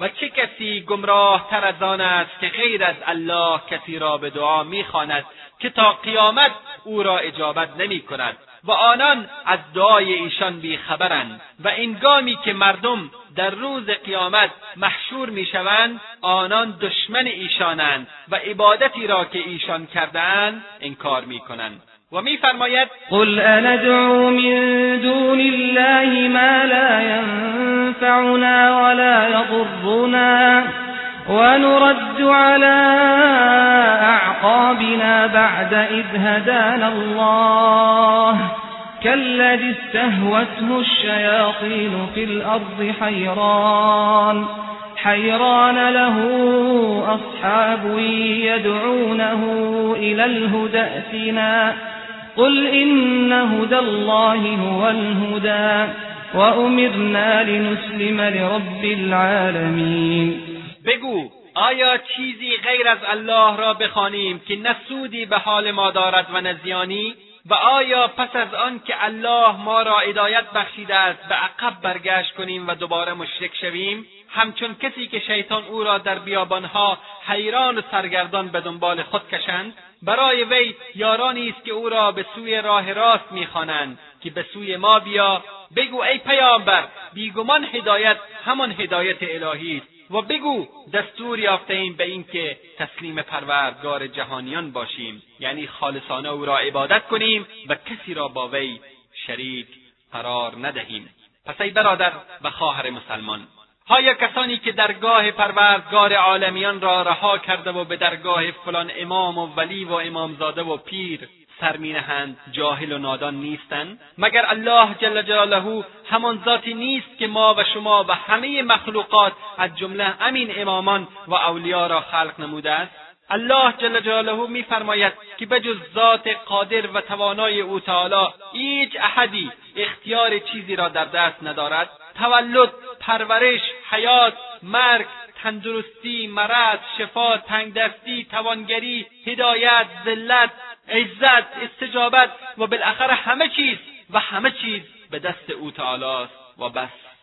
S2: و چه کسی گمراه تر از آن است که غیر از الله کسی را به دعا می‌خواند که تا قیامت او را اجابت نمی کند و آنان از دعای ایشان بیخبرند و اینگامی که مردم در روز قیامت محشور می‌شوند آنان دشمن ایشانند و عبادتی را که ایشان کردهاند انکار می‌کنند. و میفرماید
S1: قل اندعو من دون الله ما لا ينفعنا ولا يضرنا ونرد على أعقابنا بعد إذ هدانا الله. كالذي استهوته الشياطين في الأرض حيران حيران له أصحاب يدعونه إلى الهدى ائتنا. قل إن هدى الله هو الهدى وأمرنا لنسلم لرب العالمين.
S2: بگو آیا چیزی غیر از الله را بخوانیم که نه سودی به حال ما دارد و نه زیانی؟ و آیا پس از آن که الله ما را هدایت بخشیده است به عقب برگشت کنیم و دوباره مشرک شویم؟ همچون کسی که شیطان او را در بیابانها حیران و سرگردان به دنبال خود کشند برای وی یارانی است که او را به سوی راه راست می‌خوانند که به سوی ما بیا بگو ای پیامبر بیگمان هدایت همان هدایت الهی است. و بگو دستور یافتهایم به اینکه تسلیم پروردگار جهانیان باشیم. یعنی خالصانه او را عبادت کنیم و کسی را با وی شریک قرار ندهیم. پس ای برادر و خواهر مسلمان آیا کسانی که درگاه پروردگار عالمیان را رها کرده و به درگاه فلان امام و ولی و امامزاده و پیر سر مینهند جاهل و نادان نیستند مگر الله جل جلاله همان ذاتی نیست که ما و شما و همه مخلوقات از جمله امین امامان و اولیا را خلق نموده است؟ الله جل جلاله میفرماید که بجز ذات قادر و توانای او تعالی هیچ احدی اختیار چیزی را در دست ندارد. تولد پرورش حیات مرگ تندرستی مرض شفا تنگدستی توانگری هدایت ذلت عزت استجابت و بالاخره همه چیز و همه چیز به دست او تعالی است و بس.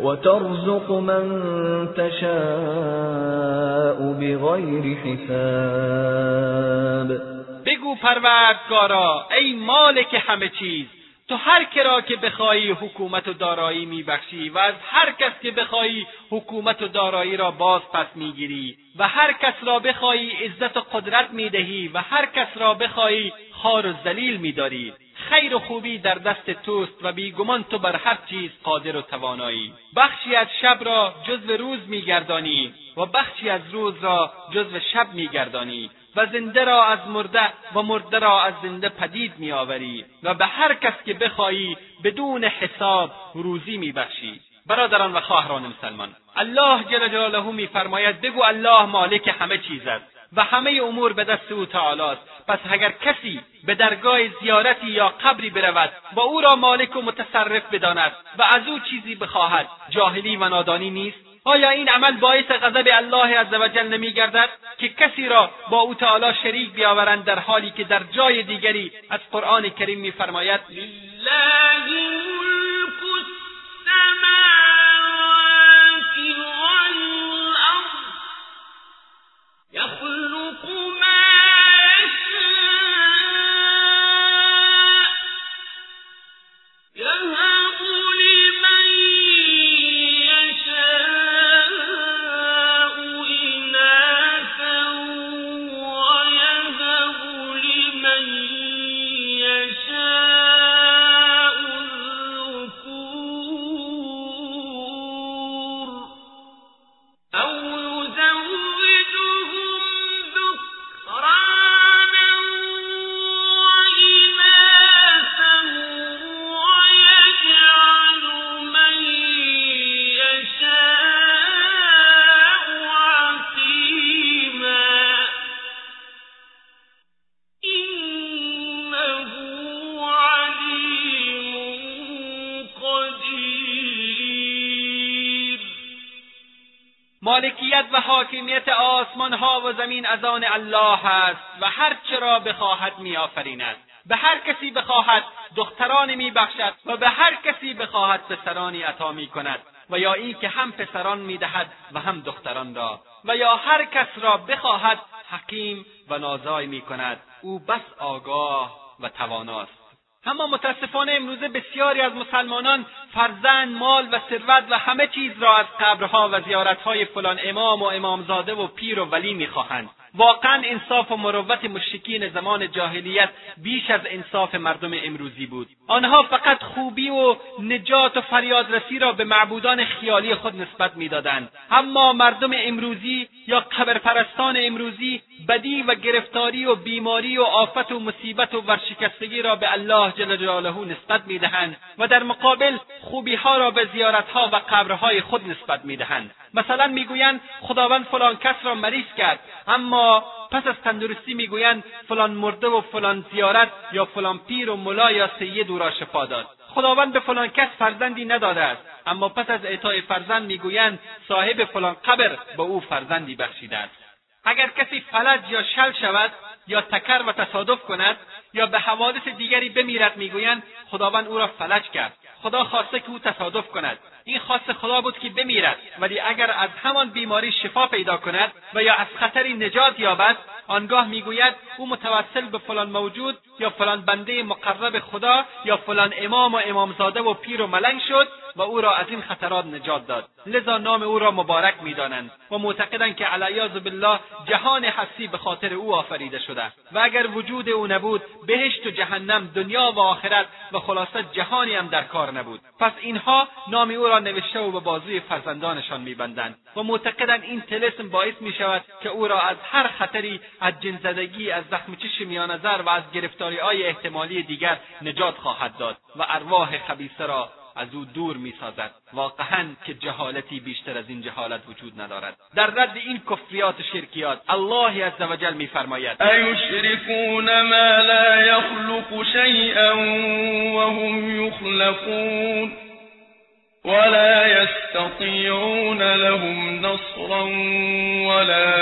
S6: وترزق من تشاء بغير حساب.
S2: بگو پروردگارا ای مالک همه چیز تو هر که را که بخواهی حکومت و دارایی میبخشی و از هر کس که بخواهی حکومت و دارایی را باز پس می‌گیری و هر کس را بخواهی عزت و قدرت می‌دهی و هر کس را بخواهی خار و ذلیل میداری. خیر و خوبی در دست توست و بیگمان تو بر هر چیز قادر و توانایی. بخشی از شب را جزو روز میگردانی و بخشی از روز را جزو شب میگردانی و زنده را از مرده و مرده را از زنده پدید میآوری و به هر کس که بخواهی بدون حساب روزی میبخشی. برادران و خواهران مسلمان الله جل جلاله میفرماید بگو الله مالک همه چیز است و همه امور به دست او تعالی است پس اگر کسی به درگاه زیارتی یا قبری برود و او را مالک و متصرف بداند و از او چیزی بخواهد. جاهلی و نادانی نیست. آیا این عمل باعث غضب الله عزوجل نمیگردد؟ که کسی را با او تعالی شریک بیاورند در حالی که در جای دیگری از قرآن کریم میفرماید
S4: يخلق
S2: يهب زمین از آن الله است و هر چرا بخواهد میآفریند. به هر کسی بخواهد دخترانی میبخشد و به هر کسی بخواهد پسرانی عطا می‌کند و یا اینکه هم پسران می‌دهد و هم دختران را و یا هر کس را بخواهد حکیم و نازای می‌کند. او بس آگاه و تواناست. اما متاسفانه امروزه بسیاری از مسلمانان فرزند مال و ثروت و همه چیز را از قبرها و زیارتهای فلان امام و امامزاده و پیر و ولی می‌خواهند. واقعا انصاف و مروت مشرکین زمان جاهلیت بیش از انصاف مردم امروزی بود. آنها فقط خوبی و نجات و فریادرسی را به معبودان خیالی خود نسبت می‌دادند. اما مردم امروزی یا قبرپرستان امروزی بدی و گرفتاری و بیماری و آفت و مصیبت و ورشکستگی را به الله جل جلاله نسبت می‌دهند و در مقابل خوبیها را به زیارتها و قبرهای خود نسبت می‌دهند. مثلا می‌گویند خداوند فلان کس را مریض کرد اما پس از تندرستی می‌گویند فلان مرده و فلان زیارت یا فلان پیر و ملا یا سید او را شفا داد. خداوند به فلان کس فرزندی نداده است. اما پس از اعطای فرزند می‌گویند صاحب فلان قبر به او فرزندی بخشیده است. اگر کسی فلج یا شل شود یا تکر و تصادف کند یا به حوادث دیگری بمیرد می‌گویند خداوند او را فلج کرد. خدا خواسته که او تصادف کند. این خاص خدا بود که بمیرد. ولی اگر از همان بیماری شفا پیدا کند و یا از خطری نجات یابد آنگاه می‌گوید او متوسل به فلان موجود یا فلان بنده مقرب خدا یا فلان امام و امامزاده و پیر و ملنگ شد و او را از این خطرات نجات داد. لذا نام او را مبارک می‌دانند و معتقدند که علیاذ بالله جهان حسی به خاطر او آفریده شده. و اگر وجود او نبود بهشت و جهنم دنیا و آخرت و خلاصه جهانی هم در کار نبود. پس اینها نام او را نوشته و به بازوی فرزندانشان میبندند و معتقدند این تلسم باعث می شود که او را از هر خطری از جنزدگی از زخم چشم میانظر و از های احتمالی دیگر نجات خواهد داد و ارواح خبیثه را از او دور می‌سازد. واقعا که جهالتی بیشتر از این جهالت وجود ندارد. در رد این کفریات و شرکیات الله عز وجل میفرماید.
S7: ایشرکون ما لا یخلق شیئا وهم یخلقون ولا يستطيعون لهم نصرا ولا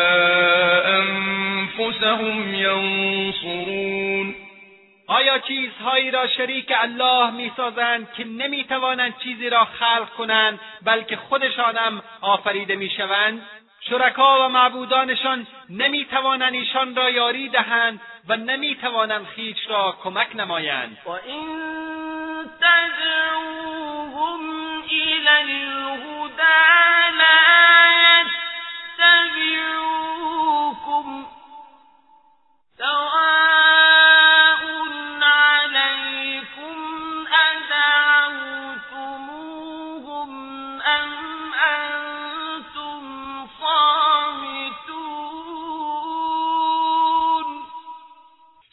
S7: أنفسهم ينصرون
S2: آیا چیزهایی را شریک الله می‌سازند که نمی‌توانند چیزی را خلق کنند بلکه خودشان هم آفریده می‌شوند؟ شرکا و معبودانشان نمی‌توانند ایشان را یاری دهند و نمی‌توانند خیش را کمک نمایند.
S4: و این الهدى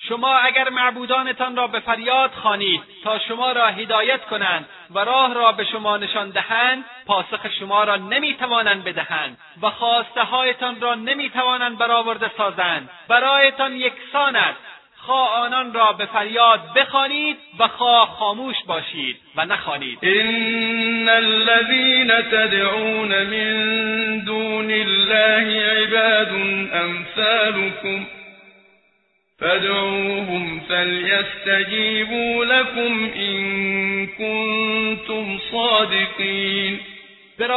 S2: شما اگر معبودانتان را به فریاد خوانید تا شما را هدایت کنند و راه را به شما نشان دهند پاسخ شما را نمی‌توانند بدهند و خواسته هایتان را نمی‌توانند برآورده سازند. برایتان یکسان است. خواه آنان را به فریاد بخوانید و خواه خاموش باشید و نخوانید.
S7: ان الذين تدعون من دون الله عباد امثالكم فادعوهم فليستجيبوا لكم إن كنتم صادقین
S2: به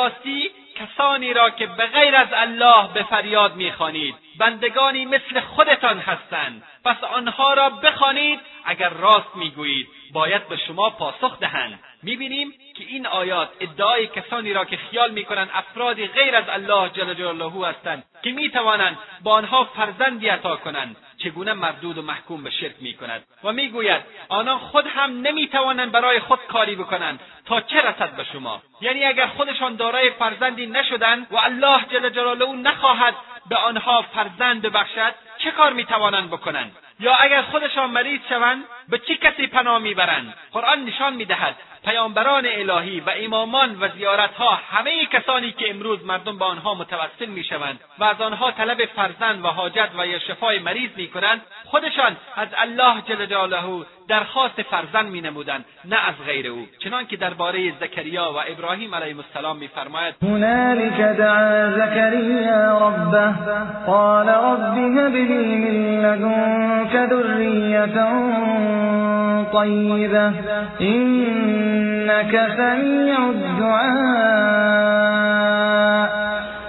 S2: کسانی را که به غیر از الله به فریاد می‌خوانید بندگانی مثل خودتان هستند. پس آنها را بخوانید اگر راست می‌گویید باید به شما پاسخ دهند. می‌بینیم که این آیات ادعای کسانی را که خیال می‌کنند افرادی غیر از الله جل جلاله هستند که می‌توانند با آنها فرزندی عطا کنند. چگونه مردود و محکوم به شرک می کند و می‌گوید آنان خود هم نمی‌توانند برای خود کاری بکنند. تا چه رسد به شما؟ یعنی اگر خودشان دارای فرزندی نشدند و الله جل جلاله نخواهد به آنها فرزند ببخشد چه کار می‌توانند بکنند؟ یا اگر خودشان مریض شوند به چه کسی پناه می‌برند؟ قرآن نشان می‌دهد پیامبران الهی و امامان و زیارتها همه کسانی که امروز مردم به آنها متوسل می‌شوند و از آنها طلب فرزند و حاجت و یا شفای مریض می‌کنند خودشان از الله جل جلاله درخواست فرزند مینمودند نه از غیر او. چنان که درباره زکریا و ابراهیم علیه السلام میفرماید
S1: هنالك دعا زكريا ربه قال رب هب لي من لدنك ذرية طيبة إنك سميع الدعاء.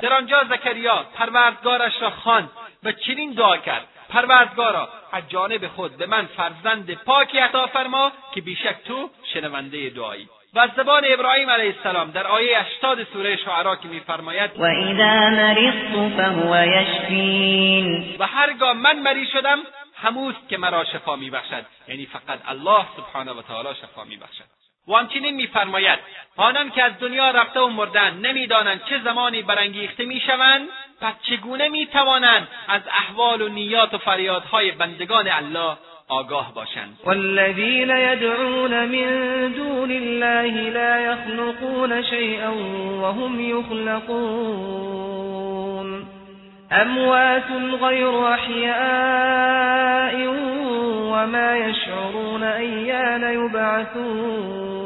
S2: در آنجا زکریا پروردگارش را خواند و چنین دعا کرد. پروردگارا از جانب خود به من فرزند پاکی عطا فرما که بیشک تو شنونده دعایی. و از زبان ابراهیم علیه السلام در آیه 80 سوره شعرا که میفرماید
S3: و اذا مرضت فهو یشفین.
S2: و هرگاه من مریض شدم هموست که مرا شفا میبخشد. یعنی فقط الله سبحانه و تعالی شفا میبخشد. و همچنین میفرماید آنان که از دنیا رفته و مردند نمی‌دانند چه زمانی برانگیخته می‌شوند پس چگونه می‌توانند از احوال و نیات و فریادهای بندگان الله آگاه باشند؟
S1: والذین یدعون من دون الله لا يخلقون شيئا وهم يخلقون اموات غیر احیاء وما يشعرون ایان یبعثون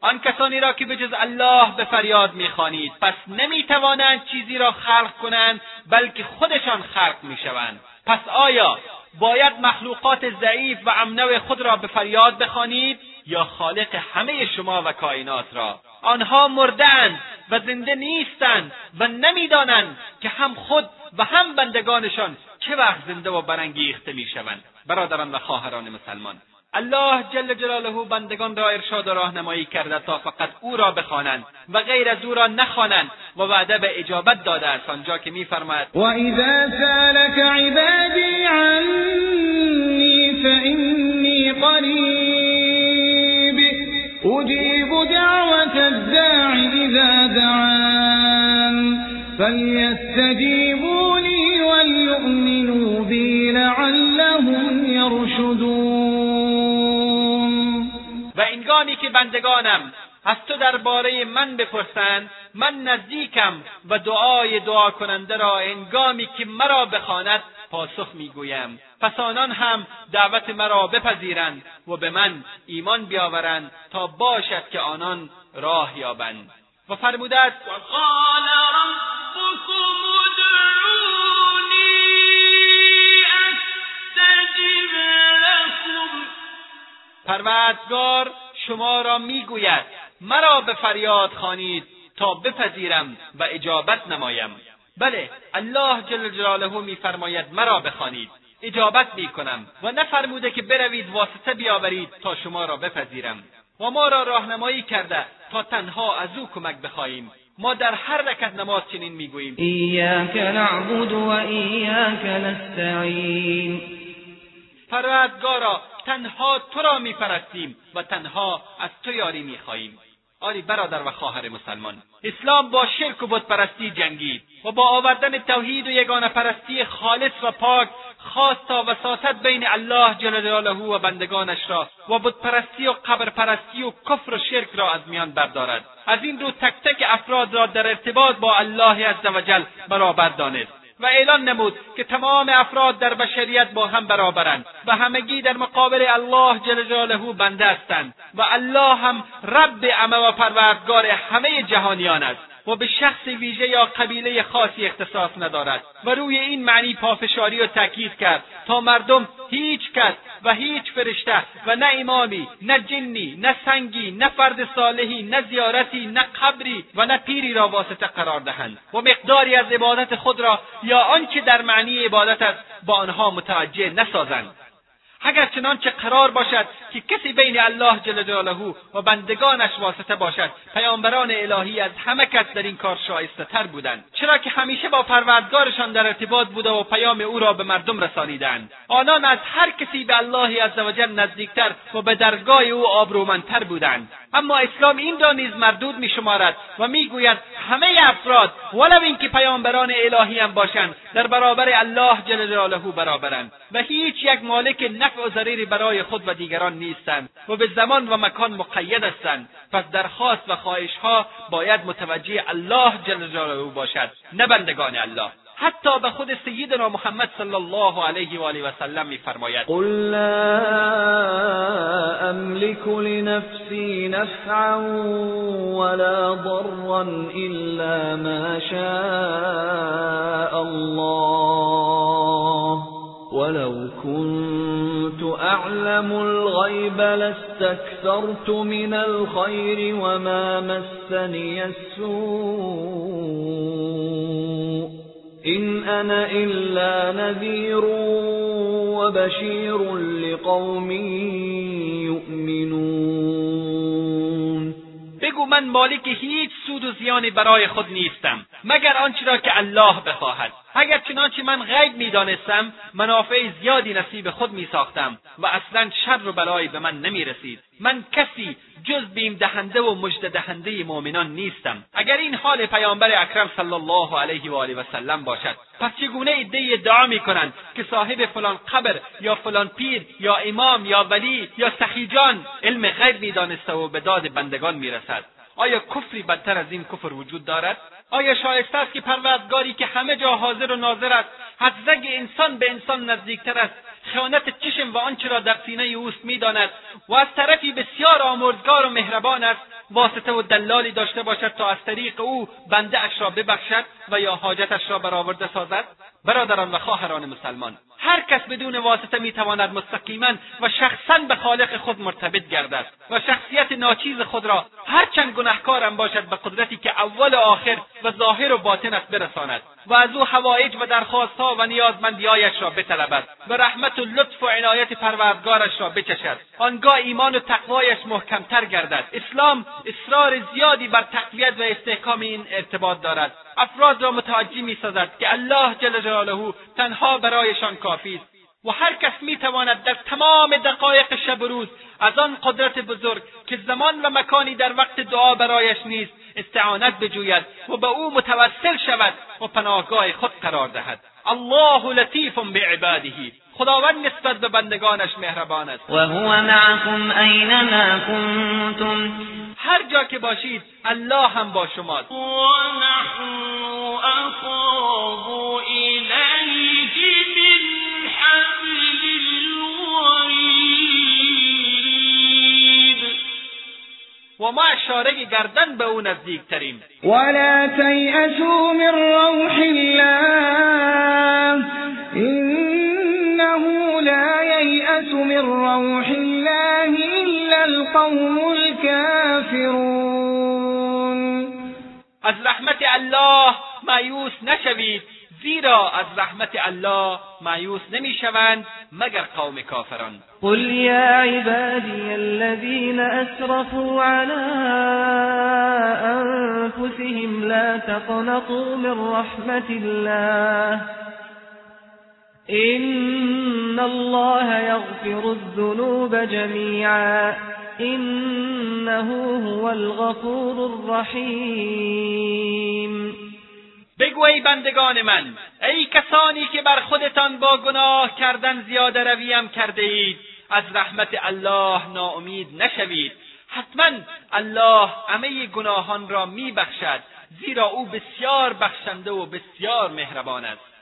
S2: آن کسانی را که به جز الله به فریاد می‌خوانید پس نمی‌توانند چیزی را خلق کنند بلکه خودشان خلق می‌شوند. پس آیا باید مخلوقات ضعیف و امنو خود را به فریاد بخوانید یا خالق همه شما و کائنات را؟ آنها مردهاند و زنده نیستند و نمی‌دانند که هم خود و هم بندگانشان چه وقت زنده و برانگیخته می‌شوند. برادران و خواهران مسلمان الله جل جلاله بندگان را ارشاد و راهنمایی کرده تا فقط او را بخوانند و غیر از او را نخوانند و وعده به اجابت داده است. آنجا که میفرماید
S1: و اذا سالك عبادی عنی فانی قریب. اجیب دعوت الداع إذا دعان. فلیستجیبوا لی وليؤمنوا بی لعلهم یرشدون
S2: و انگامی که بندگانم از تو درباره من بپرسند من نزدیکم و دعای دعا کننده را انگامی که مرا بخواند پاسخ می‌گویم. پس آنان هم دعوت مرا بپذیرند و به من ایمان بیاورند تا باشد که آنان راه یابند. و فرموده است پروردگار شما را می‌گوید مرا به فریاد خوانید تا بپذیرم و اجابت نمایم. بله الله جل جلاله میفرماید مرا بخوانید اجابت می‌کنم و نفرموده که بروید واسطه بیاورید تا شما را بپذیرم. و ما را راهنمایی کرده تا تنها از او کمک بخواهیم. ما در هر رکت نماز چنین می‌گوییم.
S1: ایاک نعبد و ایاک نستعین.
S2: پروردگارا تنها تو را میپرستیم و تنها از تو یاری می‌خواهیم. آری برادر و خواهر مسلمان اسلام با شرک و بتپرستی جنگید و با آوردن توحید و یگانه پرستی خالص و پاک خواست تا وساطت بین الله جل جلاله و بندگانش را و بتپرستی و قبرپرستی و کفر و شرک را از میان بردارد. از این رو تک تک افراد را در ارتباط با الله عزوجل برابر دانست. و اعلان نمود که تمام افراد در بشریت با هم برابرند و همگی در مقابل الله جل جلاله بنده هستند و الله هم رب امه و پروردگار همه جهانیان است. و به شخص ویژه یا قبیله خاصی اختصاص ندارد. و روی این معنی پافشاری و تاکید کرد تا مردم هیچ کس و هیچ فرشته و نه امامی نه جنی نه سنگی نه فرد صالحی نه زیارتی نه قبری و نه پیری را واسطه قرار دهند و مقداری از عبادت خود را یا آنچه در معنی عبادت است با آنها متوجه نسازند. اگر چنانچه قرار باشد که کسی بین الله جل جلاله و بندگانش واسطه باشد پیامبران الهی از همه کس در این کار شایسته تر بودند. چرا که همیشه با پروردگارشان در ارتباط بوده و پیام او را به مردم رسانیدند. آنان از هر کسی به الله عزوجل نزدیکتر و به درگاه او آبرومندتر بودند. اما اسلام این را نیز مردود میشمارد و می‌گوید همه افراد ولو اینکه پیامبران الهی هم باشند در برابر الله جل جلاله برابرند. و هیچ یک مالک نفع و ضریری برای خود و دیگران نیستند و به زمان و مکان مقید هستند. پس درخواست و خواهشها باید متوجه الله جل جلاله باشد نه بندگان الله. حتی به خود سیدنا محمد صلی الله علیه و آله و سلم میفرماید.
S6: قل لا املك لنفسي نفعا ولا ضرا الا ما شاء الله. ولو كنت أعلم الغيب لاستكثرت من الخير وما مسني السوء إن أنا إلا نذير وبشير لقوم يؤمنون.
S2: بگو من مالک هیچ سود و زیانی برای خود نیستم مگر آنچه را که الله بخواهد. اگر چنانچه من غیب می‌دانستم منافع زیادی نصیب خود میساختم و اصلا شر و بلایی به من نمی‌رسید. من کسی جز بیم دهنده و مژده دهنده مؤمنان نیستم. اگر این حال پیامبر اکرم صلی الله علیه و آله و سلم باشد پس چگونه عدهای ادعا می‌کنند که صاحب فلان قبر یا فلان پیر یا امام یا ولی یا سخیجان علم غیب می‌دانسته و به داد بندگان می‌رسد؟ آیا کفری بدتر از این کفر وجود دارد؟ آیا شایسته است که پروردگاری که همه جا حاضر و ناظر است حدزگ انسان به انسان نزدیکتر است؟ خیانت چشم و آنچه را در سینه اوست می‌داند و از طرفی بسیار آمرزگار و مهربان است. واسطه و دلالی داشته باشد تا از طریق او بنده اش را ببخشد و یا حاجتش را برآورده سازد. برادران و خواهران مسلمان هر کس بدون واسطه می‌تواند مستقیما و شخصا به خالق خود مرتبط گردد و شخصیت ناچیز خود را هرچند گنهکارم باشد به قدرتی که اول و آخر و ظاهر و باطن است برساند و از او حوایج و درخواستها و نیازمندیهایش را بطلبد و رحمت و لطف و عنایت پروردگارش را بچشد آنگاه ایمان و تقوایش محکمتر گردد. اسلام اصرار زیادی بر تقویت و استحکام این ارتباط دارد. افراد را متوجه می‌سازد که الله جل جلاله تنها برایشان کافی است و هر کس می‌تواند در تمام دقایق شب و روز از آن قدرت بزرگ که زمان و مکانی در وقت دعا برایش نیست استعانت بجوید و به او متوسل شود و پناهگاه خود قرار دهد. الله لطیف بعباده. خداوند نسبت به بندگانش مهربان است
S3: و هو معكم اینما کنتم.
S2: هر جا که باشید الله هم با شماست.
S4: ونحن أقرب إليه من حبل الوريد
S2: و ما اشاره گردن به أو نزدیکتریم.
S1: ولا تيأسوا من روح الله. إنه لا ييأس من روح الله إلا القوم الكافرون.
S2: از رحمت الله مایوس نشوید زیرا از رحمت الله مایوس نمیشوند مگر قوم کافران.
S1: قل يا عبادي الذين أسرفوا على أنفسهم لا تقنطوا من رحمة الله. إن الله يغفر الذنوب جميعا إنه هو الغفور الرحيم
S2: بگو ای بندگان من ای کسانی که بر خودتان با گناه کردن زیاده رویم کرده اید از رحمت الله ناامید نشوید. حتما الله همه گناهان را میبخشد زیرا او بسیار بخشنده و بسیار مهربان است.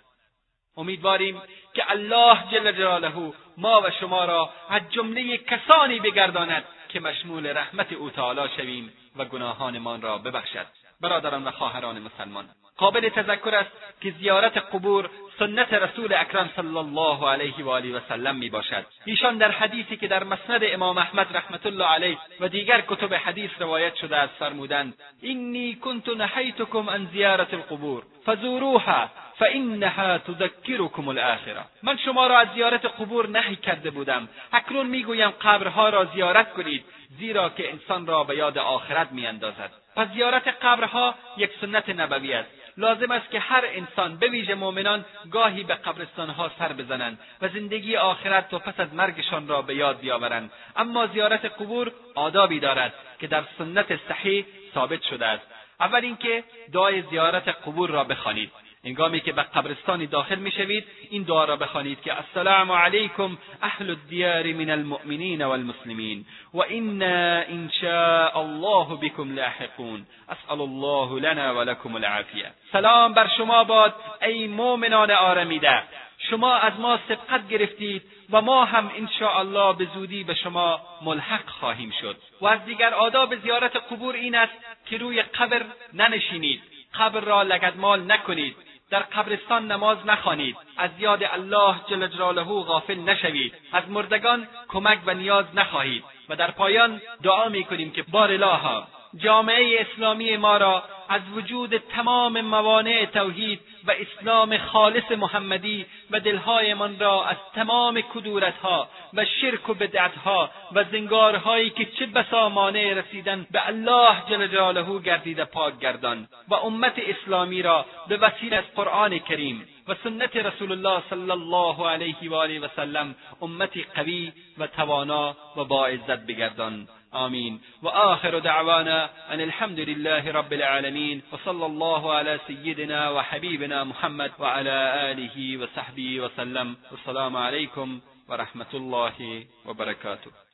S2: امیدواریم که الله جل جلاله ما و شما را از جمله کسانی بگرداند که مشمول رحمت او تعالی شویم و گناهانمان را ببخشد. برادران و خواهران مسلمان قابل تذکر است که زیارت قبور سنت رسول اکرم صلی الله علیه و آله و سلم می باشد. ایشان در حدیثی که در مسند امام احمد رحمت الله علیه و دیگر کتب حدیث روایت شده است فرمودند اینی کنت نهیتکم عن زیارت القبور فزوروها فانها تذکرکم الاخره. من شما را از زیارت قبور نهی کرده بودم. اکنون می‌گویم قبرها را زیارت کنید زیرا که انسان را به یاد آخرت میاندازد پس زیارت قبرها یک سنت نبوی است. لازم است که هر انسان به ویژه مؤمنان گاهی به قبرستانها سر بزنند و زندگی آخرت و پس از مرگشان را به یاد بیاورند. اما زیارت قبور آدابی دارد که در سنت صحیح ثابت شده است. اول اینکه دعای زیارت قبور را بخوانید. هنگامی که به قبرستانی داخل می‌شوید این دعا را بخوانید که السلام علیکم اهل الدیار من المؤمنین والمسلمین و انا ان شاء الله بكم لاحقون. اسال الله لنا ولكم العافیه. سلام بر شما باد ای مؤمنان آرمیده. شما از ما سبقت گرفتید و ما هم الله به زودی به شما ملحق خواهیم شد. و از دیگر آداب زیارت قبور این است که روی قبر ننشینید. قبر را لگدمال نکنید. در قبرستان نماز نخوانید. از یاد الله جل جلاله غافل نشوید. از مردگان کمک و نیاز نخواهید. و در پایان دعا می‌کنیم که بار الها جامعه اسلامی ما را از وجود تمام موانع توحید و اسلام خالص محمدی و دلهایمان را از تمام کدورتها و شرک و بدعتها و زنگارهایی که چه بسا مانع رسیدن به الله جل جلاله گردیده پاک گردان و امت اسلامی را به وسیله از قرآن کریم و سنت رسول الله صلی الله علیه و آله و سلم امتی قوی و توانا و با عزت بگردان. آمين. وآخر دعوانا أن الحمد لله رب العالمين وصلى الله على سيدنا وحبيبنا محمد وعلى آله وصحبه وسلم. والسلام عليكم ورحمة الله وبركاته.